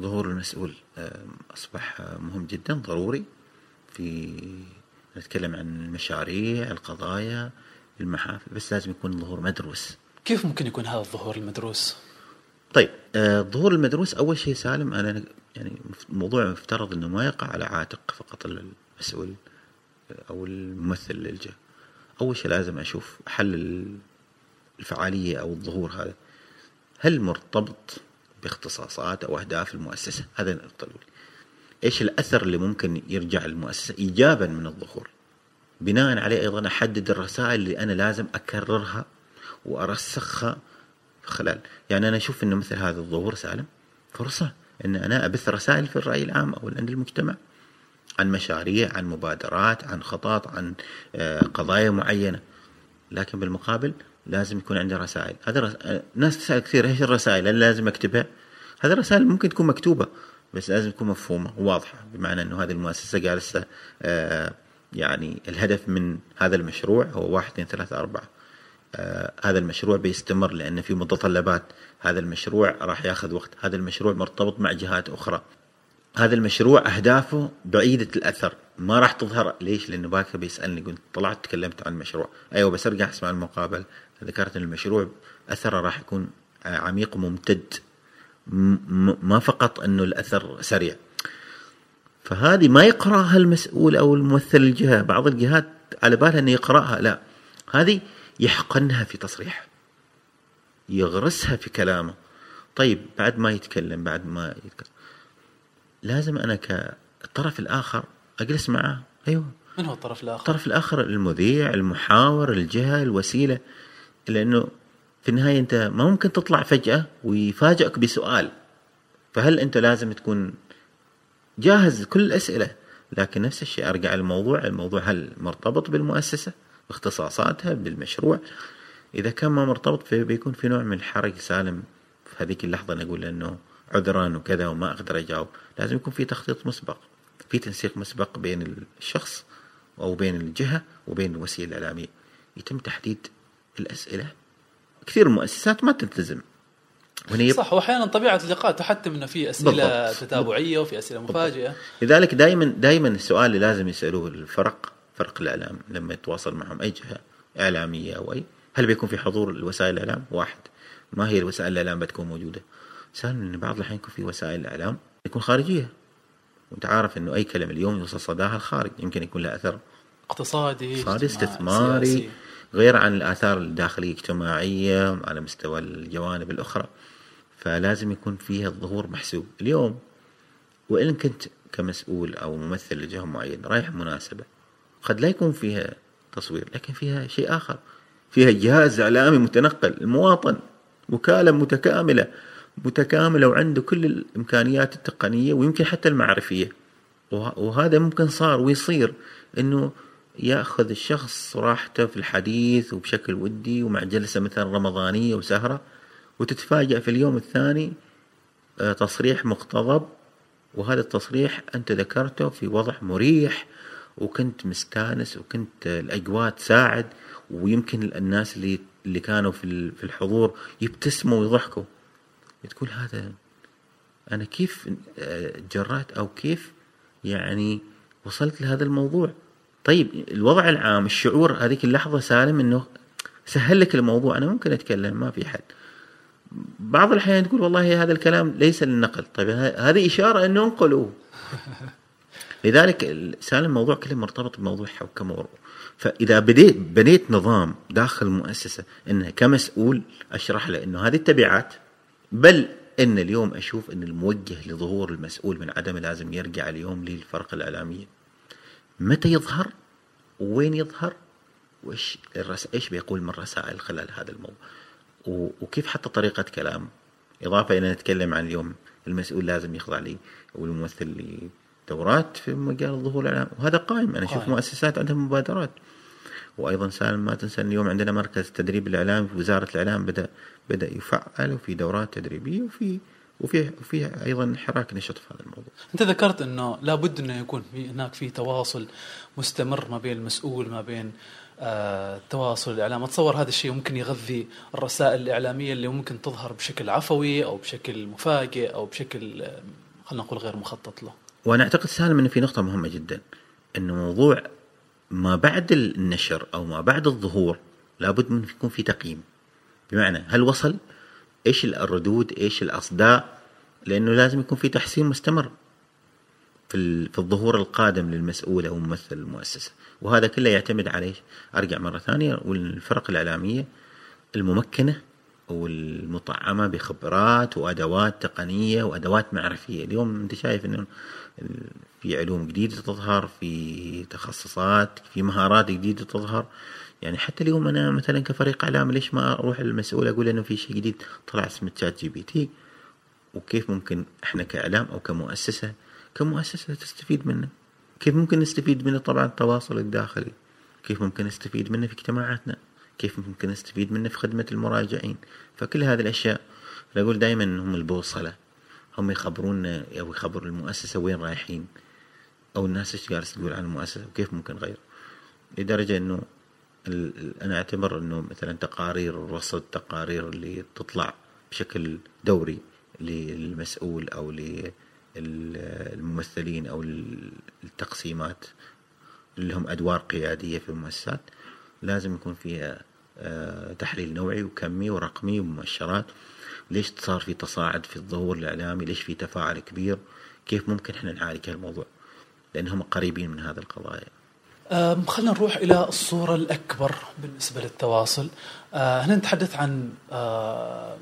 ظهور المسؤول آه، أصبح مهم جدا ضروري في نتكلم عن المشاريع القضايا المحافل بس لازم يكون ظهور مدروس كيف ممكن يكون هذا الظهور المدروس؟ طيب الظهور المدروس أول شيء سالم أنا يعني الموضوع مفترض إنه ما يقع على عاتق فقط المسؤول أو الممثل للجهة أول شيء لازم أشوف حل الفعالية أو الظهور هذا. هل مرتبط باختصاصات أو أهداف المؤسسة؟ هذا النقطه الاولى إيش الأثر اللي ممكن يرجع المؤسسة ايجابا من الظهور؟ بناء عليه أيضا أحدد الرسائل اللي أنا لازم أكررها وأرسخها خلال. يعني أنا أشوف إنه مثل هذا الظهور سالم. فرصة إن أنا أبث رسائل في الرأي العام أو عند المجتمع. عن مشاريع عن مبادرات عن خطط عن آه، قضايا معينة. لكن بالمقابل لازم يكون عندي رسائل. هذا رس... آه، ناس تسأل كثير إيش الرسائل؟ اللي لازم أكتبها؟ هذه الرسائل ممكن تكون مكتوبة بس لازم تكون مفهومة وواضحة بمعنى إنه هذه المؤسسة جالسة آه يعني الهدف من هذا المشروع هو واحد اثنين ثلاثة أربعة. هذا المشروع بيستمر لأن في متطلبات هذا المشروع راح ياخذ وقت. هذا المشروع مرتبط مع جهات أخرى. هذا المشروع أهدافه بعيدة الأثر. ما راح تظهر. ليش؟ لأنه باكر بيسألني. قلت طلعت تكلمت عن المشروع. أيوة بس أرجع أسمع المقابل. ذكرت أن المشروع أثره راح يكون عميق وممتد. ما فقط أنه الأثر سريع. فهذه ما يقرأها المسؤول أو الممثل الجهة. بعض الجهات على بالها أنه يقرأها. لا هذه يحقنها في تصريح. يغرسها في كلامه. طيب بعد ما يتكلم بعد ما يتكلم. لازم أنا كالطرف الآخر أجلس معه. أيوه. من هو الطرف الآخر؟ الطرف الآخر المذيع، المحاور، الجهه، الوسيلة. لأنه في النهاية أنت ما ممكن تطلع فجأة ويفاجئك بسؤال. فهل أنت لازم تكون جاهز كل الأسئلة؟ لكن نفس الشيء أرجع الموضوع الموضوع هل مرتبط بالمؤسسة باختصاصاتها بالمشروع؟ إذا كان ما مرتبط فبيكون في نوع من الحرج سالم في هذيك اللحظة. نقول إنه عذرا وكذا وما أقدر أجاوب. لازم يكون في تخطيط مسبق في تنسيق مسبق بين الشخص أو بين الجهة وبين الوسيلة الإعلامية. يتم تحديد الأسئلة. كثير المؤسسات ما تلتزم. يب... صح وأحيانا طبيعة اللقاء تحتم إنه في أسئلة بالضبط. تتابعية وفي أسئلة مفاجئة. لذلك دائما دائما السؤال اللي لازم يسألوه الفرق فرق الإعلام لما يتواصل معهم أي جهة إعلامية أو أي هل بيكون في حضور الوسائل الإعلام؟ واحد. ما هي الوسائل الإعلام بتكون موجودة؟ سالم إن بعض الأحيان يكون في وسائل الاعلام يكون خارجية. وأنت عارف إنه أي كلمه اليوم يوصل صداها الخارج يمكن يكون له أثر. اقتصادي اقتصادي استثماري سياسي. غير عن الآثار الداخلية الاجتماعية على مستوى الجوانب الأخرى. فلازم يكون فيها الظهور محسوب. اليوم وإن كنت كمسؤول أو ممثل لجهة معينة رايح مناسبة قد لا يكون فيها تصوير لكن فيها شيء آخر. فيها جهاز إعلامي متنقل المواطن وكاله متكاملة. متكاملة وعنده كل الإمكانيات التقنية ويمكن حتى المعرفية. وهذا ممكن صار ويصير إنه يأخذ الشخص راحته في الحديث وبشكل ودي ومع جلسة مثلا رمضانية وسهرة وتتفاجأ في اليوم الثاني آه، تصريح مقتضب. وهذا التصريح أنت ذكرته في وضع مريح وكنت مستانس وكنت الأجواء تساعد ويمكن الناس اللي اللي كانوا في الحضور يبتسموا ويضحكوا. تقول هذا أنا كيف جرأت أو كيف يعني وصلت لهذا الموضوع؟ طيب الوضع العام الشعور هذيك اللحظة سالم إنه سهل لك الموضوع. أنا ممكن أتكلم ما في حد بعض الأحيان تقول والله هذا الكلام ليس للنقل. طيب هذه إشارة انه انقلوه لذلك سالم الموضوع كله مرتبط بموضوع حوكمه فإذا بديت بنيت نظام داخل المؤسسه إنه كمسؤول أشرح له إنه هذه التبعات بل إن اليوم أشوف إن الموجه لظهور المسؤول من عدم لازم يرجع اليوم للفرق الإعلامية. متى يظهر؟ وين يظهر؟ وإيش الرس... إيش بيقول من رسائل خلال هذا الموضوع؟ وكيف حتى طريقة كلام؟ إضافة إلى نتكلم عن اليوم المسؤول لازم يخضع لي والممثل لدورات في مجال الظهور الإعلام. وهذا قائم. أنا أشوف مؤسسات عندهم مبادرات. وأيضا سالم ما تنسى اليوم عندنا مركز التدريب الاعلامي في وزارة الإعلام بدأ بدأ يفعل وفي دورات تدريبية وفي وفي وفي أيضا حراك نشط في هذا الموضوع. أنت ذكرت إنه لابد إنه يكون في هناك في تواصل مستمر ما بين المسؤول ما بين آه التواصل الإعلام اتصور هذا الشيء ممكن يغذي الرسائل الإعلامية اللي ممكن تظهر بشكل عفوي أو بشكل مفاجئ أو بشكل آه، خلينا نقول غير مخطط له. وأنا أعتقد سالم إنه في نقطة مهمة جدا إنه موضوع ما بعد النشر أو ما بعد الظهور لابد من يكون في تقييم بمعنى هل وصل؟ إيش الردود؟ إيش الأصداء؟ لأنه لازم يكون في تحسين مستمر في في الظهور القادم للمسؤول أو ممثل المؤسسة. وهذا كله يعتمد على أرجع مرة ثانية والفرق الإعلامية الممكنة والمطعمه بخبرات وأدوات تقنية وأدوات معرفية. اليوم أنت شايف إنه في علوم جديدة تظهر في تخصصات في مهارات جديدة تظهر. يعني حتى اليوم أنا مثلا كفريق إعلام ليش ما أروح للمسؤول أقول إنه في شيء جديد؟ طلع اسمه ChatGPT وكيف ممكن إحنا كإعلام أو كمؤسسة كمؤسسة تستفيد منه. كيف ممكن نستفيد منه؟ طبعا التواصل الداخلي. كيف ممكن نستفيد منه في اجتماعاتنا؟ كيف ممكن نستفيد منه في خدمة المراجعين؟ فكل هذه الأشياء أقول دائما هم البوصلة. هم يخبرونا أو يخبروا المؤسسة وين رايحين أو الناس إيش جالس تقول عن المؤسسة وكيف ممكن نغير لدرجة إنه أنا أعتبر إنه مثلا تقارير الرصد تقارير اللي تطلع بشكل دوري للمسؤول أو للممثلين أو التقسيمات اللي هم أدوار قيادية في المؤسسات. لازم يكون فيها آه، تحليل نوعي وكمي ورقمي ومؤشرات. ليش صار في تصاعد في الظهور الإعلامي؟ ليش في تفاعل كبير؟ كيف ممكن إحنا نعالج هالموضوع؟ لأنهم قريبين من هذه القضايا. خلينا نروح إلى الصورة الأكبر بالنسبة للتواصل. آه، هنا نتحدث عن آه،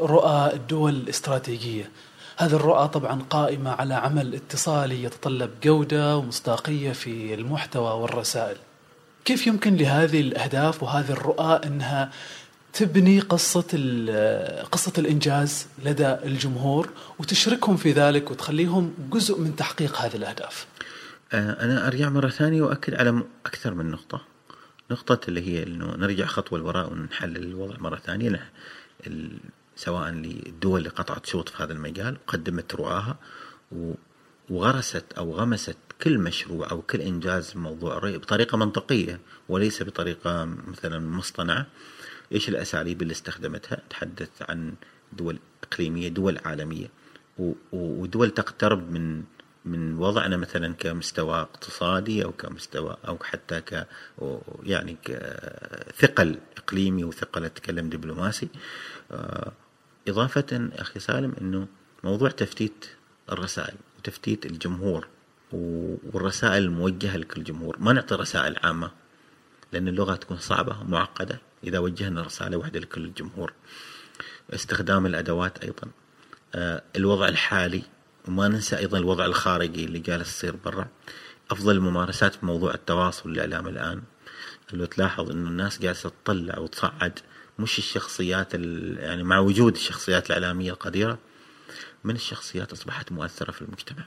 رؤى الدول الاستراتيجية. هذه الرؤى طبعا قائمة على عمل اتصالي يتطلب جودة ومصداقية في المحتوى والرسائل. كيف يمكن لهذه الأهداف وهذه الرؤى أنها تبني قصة قصة الإنجاز لدى الجمهور وتشركهم في ذلك وتخليهم جزء من تحقيق هذه الأهداف؟ أنا أرجع مرة ثانية وأكد على أكثر من نقطة. نقطة اللي هي أنه نرجع خطوة لوراء ونحلل الوضع مرة ثانية. سواء للدول اللي قطعت شوط في هذا المجال وقدمت رؤاها وغرست أو غمست كل مشروع أو كل إنجاز موضوع بطريقة منطقية وليس بطريقة مثلا مصطنعة. إيش الأساليب اللي استخدمتها؟ تحدث عن دول إقليمية دول عالمية ودول تقترب من من وضعنا مثلا كمستوى اقتصادي أو كمستوى أو حتى ك يعني كثقل إقليمي وثقل أتكلم دبلوماسي. آه، إضافة أخي سالم إنه موضوع تفتيت الرسائل وتفتيت الجمهور والرسائل الموجهة لكل جمهور. ما نعطي رسائل عامة لأن اللغة تكون صعبة معقدة إذا وجهنا رسالة واحدة لكل الجمهور استخدام الأدوات أيضا. آه، الوضع الحالي وما ننسى أيضا الوضع الخارجي اللي جالس يصير برا. أفضل الممارسات في موضوع التواصل والإعلام الآن. لو تلاحظ أنه الناس جالسة تطلع وتصعد مش الشخصيات يعني مع وجود الشخصيات الإعلامية القديرة من الشخصيات أصبحت مؤثرة في المجتمع.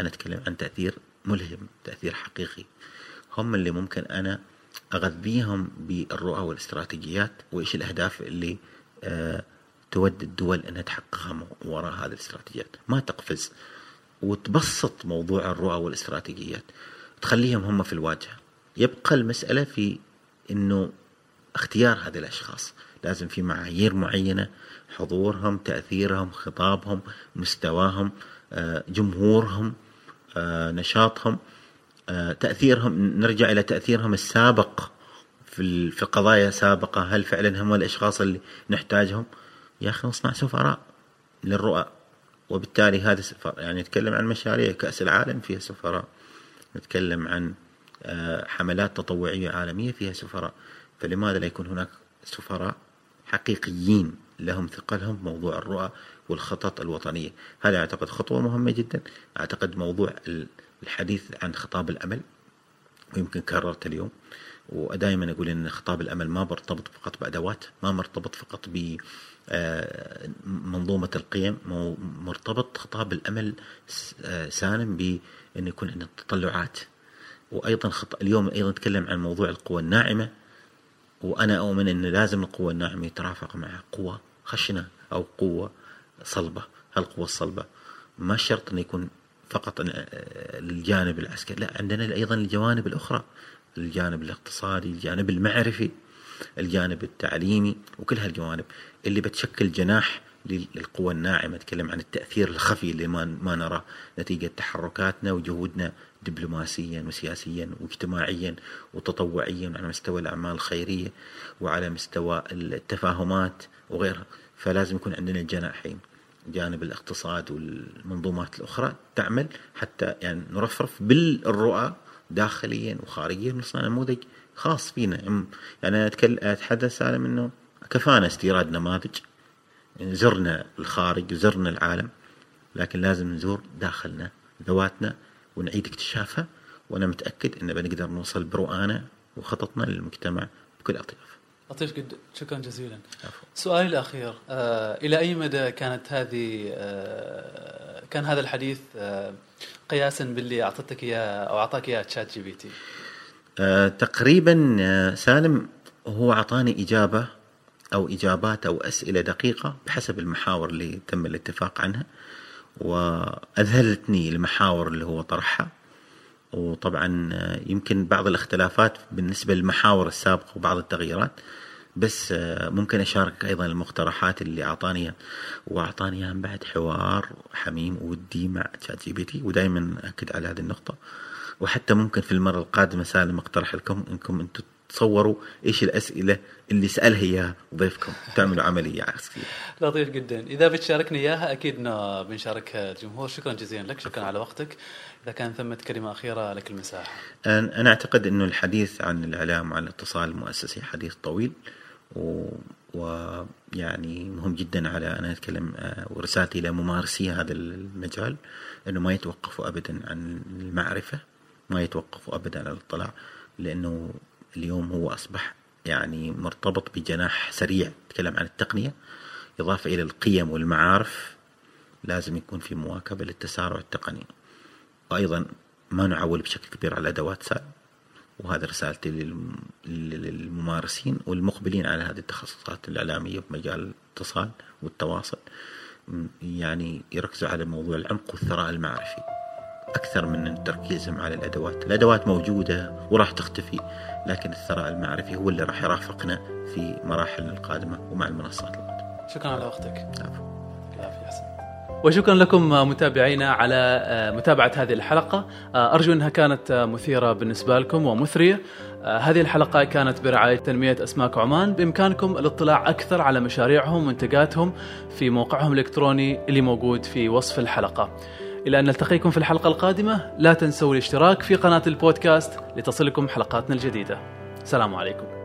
أنا أتكلم عن تأثير ملهم تأثير حقيقي. هم اللي ممكن أنا أغذيهم بالرؤى والإستراتيجيات وإيش الأهداف اللي أه تود الدول أنها تحققها وراء هذه الاستراتيجيات. ما تقفز. وتبسط موضوع الرؤى والاستراتيجيات. تخليهم هم في الواجهة. يبقى المسألة في أنه اختيار هذه الأشخاص. لازم في معايير معينة. حضورهم تأثيرهم خطابهم مستواهم آه، جمهورهم آه، نشاطهم آه، تأثيرهم. نرجع إلى تأثيرهم السابق في في قضايا سابقة. هل فعلا هم الأشخاص اللي نحتاجهم؟ يا أخي نصنع سفراء للرؤى. وبالتالي هذا سفر يعني نتكلم عن مشاريع كأس العالم فيها سفراء. نتكلم عن حملات تطوعية عالمية فيها سفراء. فلماذا لا يكون هناك سفراء حقيقيين لهم ثقلهم موضوع الرؤى والخطط الوطنية؟ هذا أعتقد خطوة مهمة جدا. أعتقد موضوع الحديث عن خطاب الأمل ويمكن كررت اليوم. ودائما أقول إن خطاب الأمل ما مرتبط فقط بأدوات ما مرتبط فقط ب آه، منظومة القيم مرتبط خطاب الأمل آه، سالم بان يكون عندنا تطلعات وأيضا خط... اليوم أيضا نتكلم عن موضوع القوى الناعمة وأنا أؤمن إن لازم القوه الناعمة يترافق مع قوه خشنة أو قوة صلبة. هالقوه الصلبه ما شرط انه يكون فقط أن- آه، العسكري لا عندنا أيضا الجوانب الأخرى. الجانب الاقتصادي الجانب المعرفي الجانب التعليمي وكل هالجوانب اللي بتشكل جناح لل- للقوى الناعمة. نتكلم عن التأثير الخفي اللي ما ما نراه نتيجة تحركاتنا وجهودنا دبلوماسيا وسياسيا واجتماعيا وتطوعيا على مستوى الأعمال الخيرية وعلى مستوى التفاهمات وغيرها. فلازم يكون عندنا الجناحين جانب الاقتصاد والمنظومات الأخرى تعمل حتى يعني نرفرف بالرؤى داخليا وخارجيا نصنع نموذج خاص فينا يعني أنا أتكلم أتحدث سالم إنه كفانا استيراد نماذج يعني زرنا الخارج زرنا العالم لكن لازم نزور داخلنا ذواتنا ونعيد اكتشافها وأنا متأكد إن بنقدر نوصل برؤانا وخططنا للمجتمع بكل أطياف. لطيف جدا شكرا جزيلا. سؤالي الأخير آه إلى أي مدى كانت هذه آه كان هذا الحديث آه قياسا باللي أعطتك إياه أو أعطاك إياه ChatGPT؟ آه، تقريبا آه، سالم هو أعطاني إجابة أو إجابات أو أسئلة دقيقة بحسب المحاور اللي تم الاتفاق عنها وأذهلتني المحاور اللي هو طرحها. وطبعا آه، يمكن بعض الاختلافات بالنسبة للمحاور السابقة وبعض التغييرات بس آه، ممكن أشارك أيضا المقترحات اللي. وأعطاني إياها بعد حوار حميم ودي مع ChatGPT ودائما أكد على هذه النقطة وحتى ممكن في المرة القادمة سالم أقترح لكم إنكم أنتم تصوروا إيش الأسئلة اللي سألها إياها ضيفكم. تعملوا عملية عكسيه لطيف جدا. إذا بتشاركني إياها أكيد إنه بنشاركها الجمهور. شكرا جزيلا لك. شكرا على وقتك. إذا كان ثمة كلمة أخيرة لك المساحة. أنا أنا أعتقد أنه الحديث عن الإعلام وعن الاتصال المؤسسي حديث طويل و... ويعني مهم جدا على أنا أتكلم آه، ورسالتي إلى ممارسي هذا المجال. أنه ما يتوقفوا أبدا عن المعرفة ما يتوقفوا أبدا عن الاطلاع لأنه اليوم هو أصبح يعني مرتبط بجناح سريع نتكلم عن التقنية إضافة إلى القيم والمعارف لازم يكون في مواكبة للتسارع التقني. وأيضا ما نعول بشكل كبير على أدوات سال وهذا رسالتي للم- للممارسين والمقبلين على هذه التخصصات الإعلامية بمجال الاتصال والتواصل يعني يركزوا على موضوع العمق والثراء المعرفي. أكثر من تركيزهم على الأدوات، الأدوات موجودة وراح تختفي لكن الثراء المعرفي هو اللي راح يرافقنا في مراحلنا القادمة ومع المنصات القادمه. شكرا على وقتك. العافية حسن. وشكرا لكم متابعينا على متابعة هذه الحلقة. أرجو أنها كانت مثيرة بالنسبة لكم ومثرية. هذه الحلقة كانت برعاية تنمية أسماك عمان. بإمكانكم الاطلاع أكثر على مشاريعهم ومنتجاتهم في موقعهم الإلكتروني اللي موجود في وصف الحلقة. إلى أن نلتقيكم في الحلقة القادمة. لا تنسوا الاشتراك في قناة البودكاست لتصلكم حلقاتنا الجديدة. سلام عليكم.